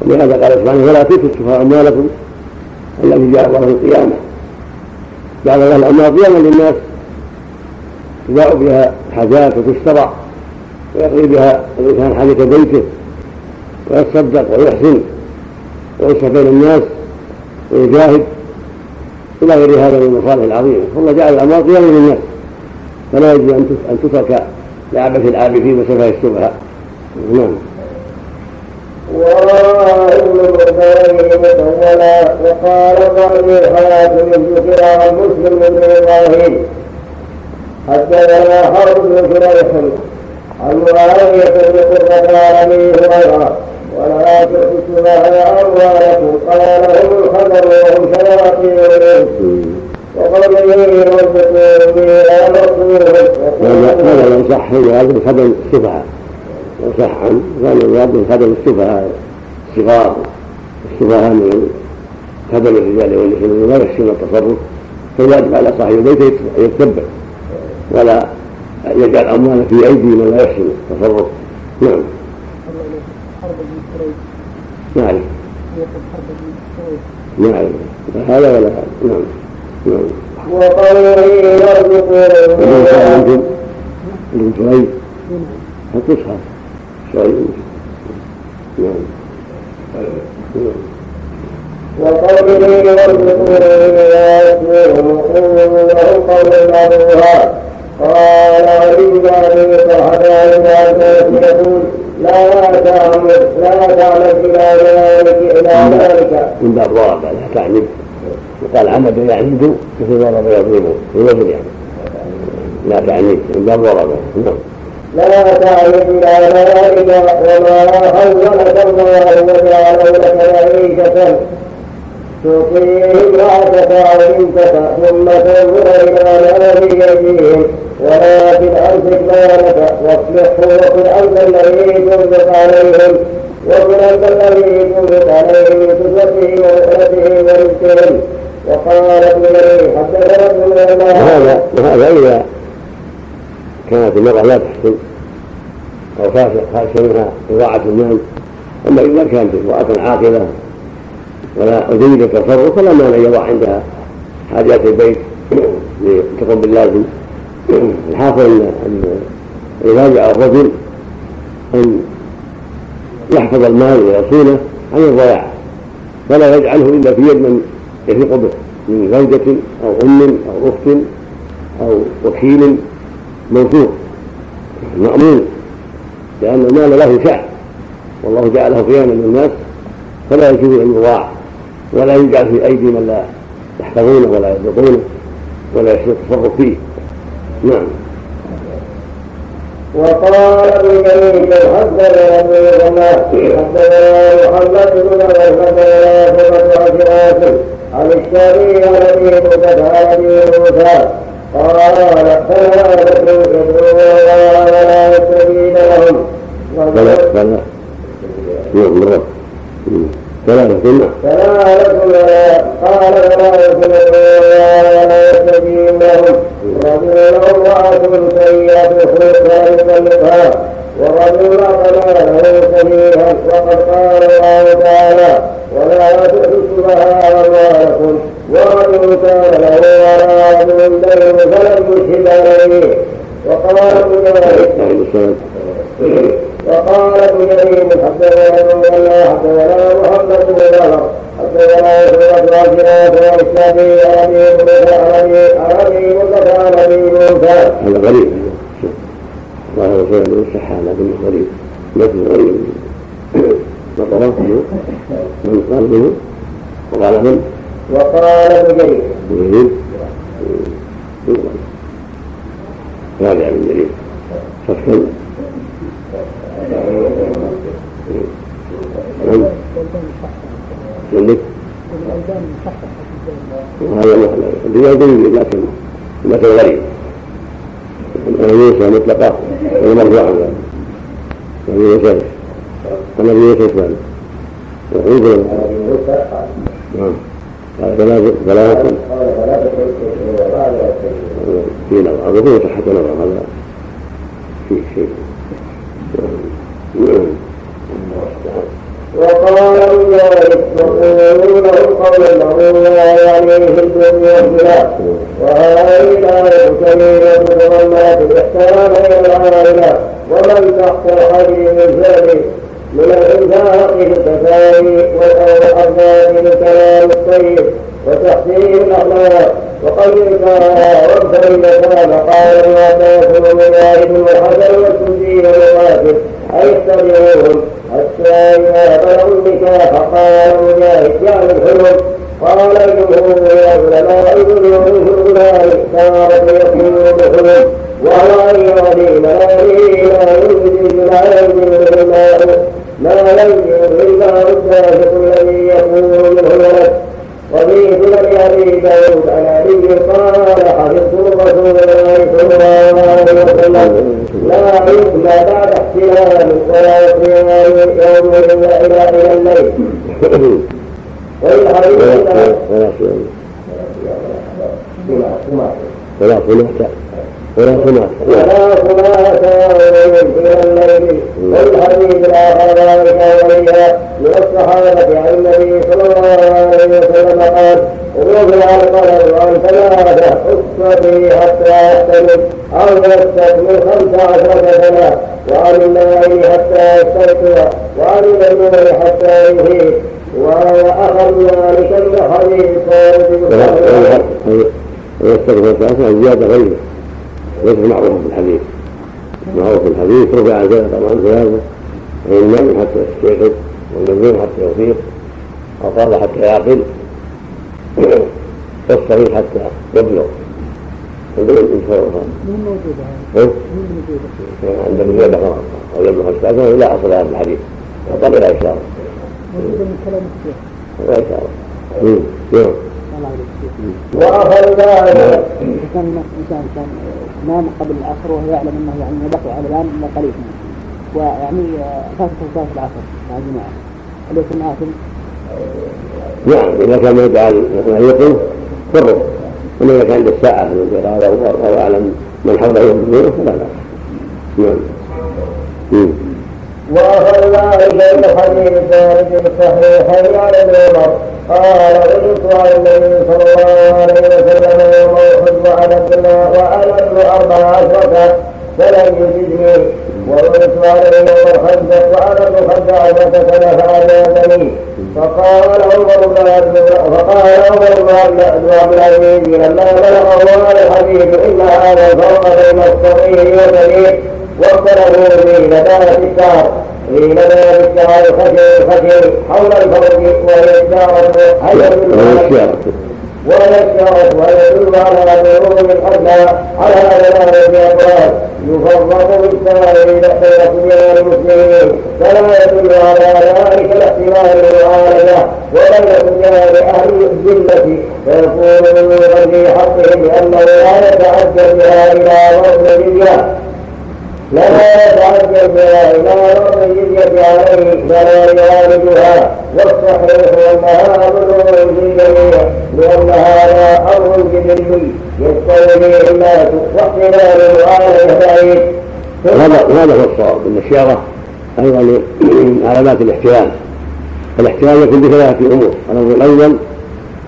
ولهذا قال سبحانه ولا تؤتوا السفهاء أموالكم التي جعل الله القيامة. جعل الله الأموال قياما للناس يباع بها حاجات وتشترى ويقضي بها الإنسان حاجة بيته ويتصدق ويحسن ويصلح بين الناس ويجاهد إلى غير هذا من المصالح العظيمة والله جعل الأموال قياما للناس فلا يجب أن تترك لعبة العابثين وسفه السفهاء نعم وقال ضعيف حاتم ذكر عن مسلم بن إبراهيم حدثنا حرب بن شريح عن معاويه بن قرة عن أبي هريرة ولا تؤتوا أموالكم؟ قال هم الخبر وهم شياطين وقوله ربكم رسولهم هذا يصح هذا الخبر السبعه وصح عنه كان المراد من خدم السفهاء الصغار السفهاء من خدم الرجال والنساء لا يحسن التصرف. فالواجب على صاحب البيت يتبع. ولا يجعل امواله في أيدي من لا يحسن التصرف. نعم. نعم. نعم. هذا ولا هذا. نعم. نعم. وقوله يرزقون ابن جريج هتصحى. شيء نعم. وقوله يرزقون ويأتيهم قولوا له قولا معروفا قال بن ابي طلحه عن يقول لا تعمد لا تعمد إلى ذلك إلى ذلك. من باب ضرب لا تعمد وقال عمد يعمد مثل ضرب يضرب في وزن يعني. لا تعمد من باب ضرب نعم. لا تعرف إلى ذلك. وما خولك الله وجعل لك. معيشة أو بنتك ثم تنظر إلى ما في أيديهم ولكن أمسك مالك واصلحه وكن أنت الذي تنفق عليهم وكن أنت الذي تنفق عليهم كسوته وأسرته ورزقهم وقال ابن جرير حدثنا ابن وهذا وهذا إذا كانت المرأة لا تحسن أو خاشية منها إضاعة المال أما إذا كانت امرأة عاقلة ولا جيدة التصرف فلا مانع يضع عندها حاجات البيت. لتقوم باللازم. الحاصل أن الواجع الرجل أن يحفظ المال ويصونه عن الضياع ولا يجعله إلا في يد من يثق به من زوجة أو أم أو أخت أو وكيل موثوق مأمون. لأن المال له شأن. والله جعله قياما للناس فلا يجوز أن يضاع. ولا يجعل في أيدي من لا يحفظونه ولا يضبطونه ولا يحسن التصرف فيه. نعم. وقال ابن جرير حدثنا ابو حدثنا محمد بن حدثنا ثمة عن عن الشافعي عن ابي موسى عن ابي موسى قال ثلاثة يدعون ولا يستجيب لهم فلا نعم ثلاثة ولا قال ثلاثة ولا يستجيب لهم رجل امرأة سيئة الخلق لا يطلقها ورجل أقنى له سبيلا وقد قال الله تعالى ولا تؤتوا السفهاء أموالكم ورجل كان له ولد دين فلم يشهد عليه وقال ابن وقال ابن جرير حدثنا ابن الله حدثنا محمد بن بكر حدثنا سورة عاشرات والشافعي عن ابي موسى عن ابي موسى عن ابي موسى. هذا غريب. الله رسول الله صح لكنه غريب. مثل غريب. من طرفه من قلبه وقال من وقال ابن جرير. جرير. راجع من جرير. صفحا عندك وهذا الرجال جيد لكن لكن غريب ينسى مطلقة ومرفوعا ذلك النبي يوسف النبي يوسف ذلك وعيد نعم قال ثلاثة ثلاثة في نظر هذا صحة نظر هذا في شيء وقال ذلك يقولون قولا معروفا يعني في الدنيا وهذه الآية كريمة تضمنت الإحسان إلى العائلة ومن تحت الحديث الثاني من الإنفاق في التساوي والأرباب بالكلام الطيب وتحسين الأخلاق تعالى وابتغ اليتامى قال ما تاكل مجاهد وحسن والسدي ومقاتل أي اتبعوهم حتى إذا بلغوا النكاح قال مجاهد يعني الحلم. قال الجمهور يا علماء ذنوب الغلام صارت يقول بحلم. وهو أن لا ينزل لا ينزل الماء ما ينزل إلا الدافق الذي يكون منه وفي سنن ابي داود عن علي قال حفظت رسول الله صلى الله عليه وسلم لا يبنى بعد احتلال ولا يصيام يوم الا إلى إلى الليل والحديث ولا صلاة ولا صلاة ولا صلاة إلى الليل والحديث الآخر ذلك وليا من الصحابة عن النبي صلى الله عليه وسلم قال رفع القلم عن ثلاثة اصطفي حتى يستلم أو يستكمل خمس عشرة سنة وعن النائم حتى يستيقظ وعن المجنون حتى يهيب وأخذ ذلك من حديث صالح ويستغفر ثلاثة زيادة غيره ليس معروف في الحديث معروف في الحديث رفع طبعا ثلاثة النائم حتى يستيقظ والمجنون حتى يفيق أو قال حتى يعقل والصغير حتى يبلغ. عندنا إن شاء الله. عند الزيادة أو يبلغ الثلاثة لا أصل هذا الحديث. فقال لا اشاره موجودة من كلام الشيخ. لا اشاره نعم وأخذ ذلك. كان هناك انسان كان نام قبل العصر وهو يعلم أنه يعني ما بقي على الآن إلا قليل ويعني فاتته صلاة العصر مع الجماعة. يكون آثم؟ نعم إذا كان يدعى ان يقوم فرق. اما اذا كان عند الساعة في القراءه والله أعلم من حوله يؤمنون فلا بأس. نعم. وأخذ ذلك من حديث ثابت الصحيحين عن ابن عمر قال وجدت على النبي صلى الله عليه وسلم يوم احد وعلى ابن وعلى ابن أربع عشرة فلم يجدني وردت عليه يوم الخندق وعلى ابن خندق سنة فأجابني فقال عمر بن عبد فقال عمر بن عبد العزيز لما بلغه هذا الحديث إن هذا الفرق بين الصغير والكبير في نبات الشعر في نبات الشعر خشن خشن حول الفرج وهي يدل على وهي الشعرة ويدل على بلوغ الحدى على ثلاثة أبواب يفرق بالسائر بين صبيان المسلمين فلا يدل على ذلك الاحتمال المعالجة وبين صبيان أهل الذلة فيكون في حقهم لأنه لا يتعدى بها إلى ضرب الجزية لا بها إلى رب الجزية عليه فلا يعالجها والصحيح أنها أمر في الجميع لأن هذا أمر جبلي يستوي به الناس واحتمال المعالجة بعيد هذا هو الصواب. إن الشيره أيضا من علامات الاحتلال. الاحتلال يكون بثلاثه امور الأمر الأول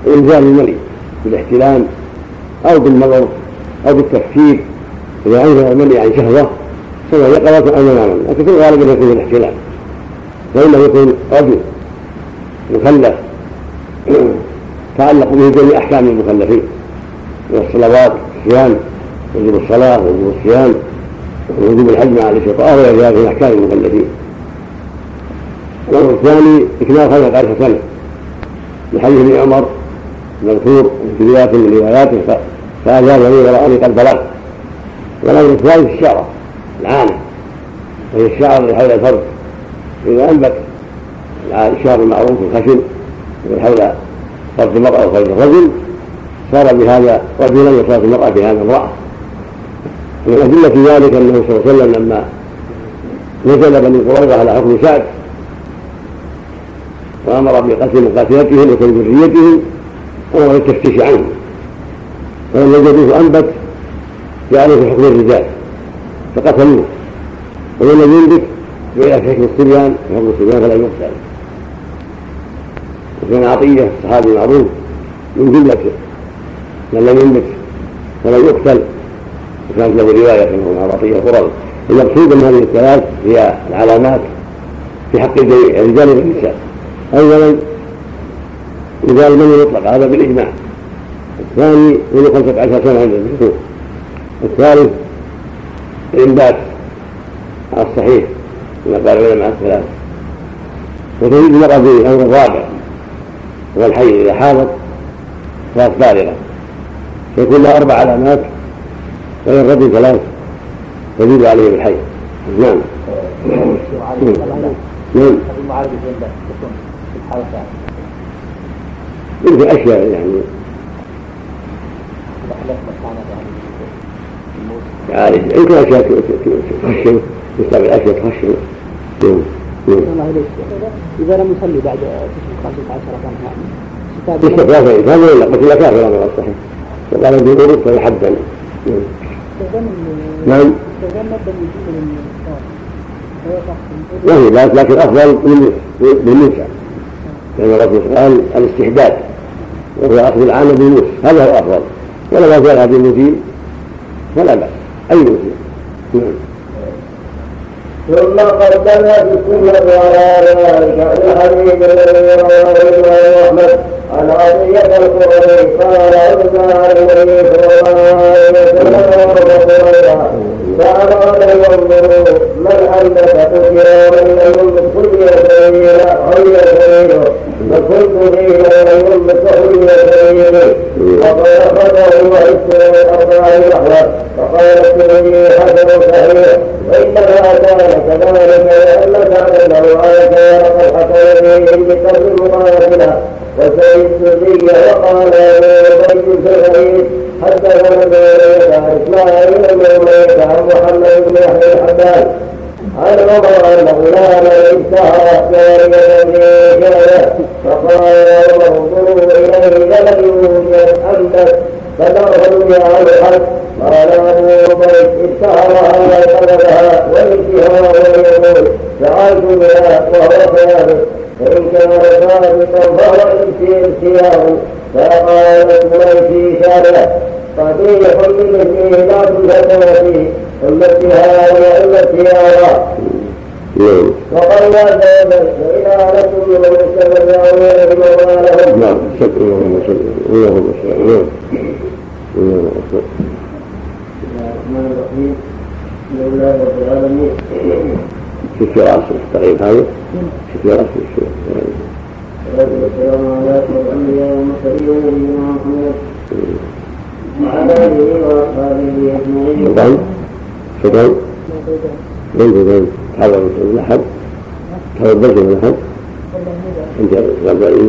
انزال المرء بالاحتلام أو بالنظر أو بالتفكير. إذا أنزل المرء عن شهوة سواء يقظة أو مناما لكن في الغالب أنه يكون الاحتلال. فإنه يكون رجل مكلف تعلق به جميع أحكام المكلفين من الصلوات الصيام وجوب الصلاة وجوب الصيام ووجوب الحج مع الاستطاعة وغير ذلك من أحكام المكلفين الأمر الثاني إكمال خلق عشر سنة لحديث ابن عمر مذكور في روايات من رواياته فأجاب لي ورآني قد بلغت. والأمر الثالث الشعرة العانة وهي الشعر اللي حول الفرد إذا أنبت الشعر المعروف الخشن اللي حول فرد المرأة وفرد الرجل صار بهذا رجلا وصارت المرأة بهذا امرأة من أدلة ذلك أنه صلى الله عليه وسلم لما نزل بني قريظة على حكم سعد وأمر بقتل مقاتلتهم وكل ذريتهم وأمر بالتفتيش عنهم فلما وجدوه أنبت جعلوا في حكم الرجال. فقتلوه ومن لم ينبت جعل في حكم الصبيان في حكم الصبيان فلا يقتل وكان عطية الصحابي المعروف من جملة من لم ينبت فلا يقتل. وكانت له رواية انه عطية قرظ المقصود من هذه الثلاث هي العلامات في حق الرجال والنساء اولا رجال من يطلق هذا بالإجماع. الثاني من خمسة عشر سنة عند الدكتور الثالث الإنبات على الصحيح كما قال العلماء الثلاث وتزيد المرأة بالأمر الرابع. والحي إذا حاضت صارت بالغة فيكون لها أربع علامات ويرد ثلاث تزيد عليه بالحي. نعم. نعم. يمكن أشياء يعني. يعالج يمكن أشياء تخشن يستعمل أشياء تخشن إذا لم يصلي بعد تشريق 15 كان يستطيع الإنسان ولا قتل كافرا على الصحيح وقال فيحدا نعم. وهي لكن أفضل بالنساء لأن الرسول قال الاستحداد. وهو أخذ العامه بالنص هذا هو أفضل. ولما زال هذه فلا بأس. أي مثيل نعم. ثم قدم في السنة على ذلك الحديث الذي رواه أحمد عن عطية القرني قال أرسل النبي صلى الله عليه وسلم فأراد ينظروا من أنبت قتل ومن ينبت قتل سبيلا حي سبيله فكنت فيه لم ينبت حي سبيله وقد أخذه وإسر الأربع نحوه فقال الترمذي حسن صحيح وإنما كان كذلك لأن كان له آية وقد حصل به بقدر مقاتله وسيد السدي وقال بن سعيد حدثنا ابن اسماعيل بن عن محمد بن يحيى الحبان عن عمر ان غلاما اشتهر جاريه في جاره فقال عمر انظروا اليه لم يوجد انبت فدخلوا عن الحق قال ابو بكر اشتهرها وطلبها والانتهاء يقول فعلت بها وهو ثابت فإن كان ثابتا فهو الامتياز فقالت في شارع قبيح بمثله لا تلفتنا فيه اما اتهام اتهاما وقال لا ذلك فإذا أردتم من المستمرين بما لهم نعم. شكرا اللهم صل اللهم صل نعم. اللهم صل الرحمن الرحيم. الحمد لله رب العالمين. في فراس التغيير هذا؟ في فراس الشيء والصلاة والسلام على أشرف الأنبياء والمرسلين نبينا محمد وعلى آله وأصحابه أجمعين شكرا شكرا من هو حضر الأحد تفضلت من الأحد أنت غزالي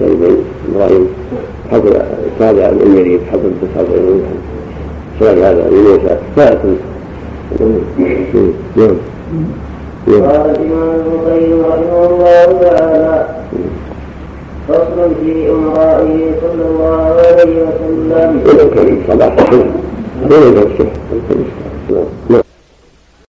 غزالي بن إبراهيم حضر السابع الأميري حضر التسابع الأميري سؤال هذا لموسى فاتت نعم قال الإمام ابن القيم رحمه الله تعالى فصل في أمرائه صلى الله عليه وسلم. ولو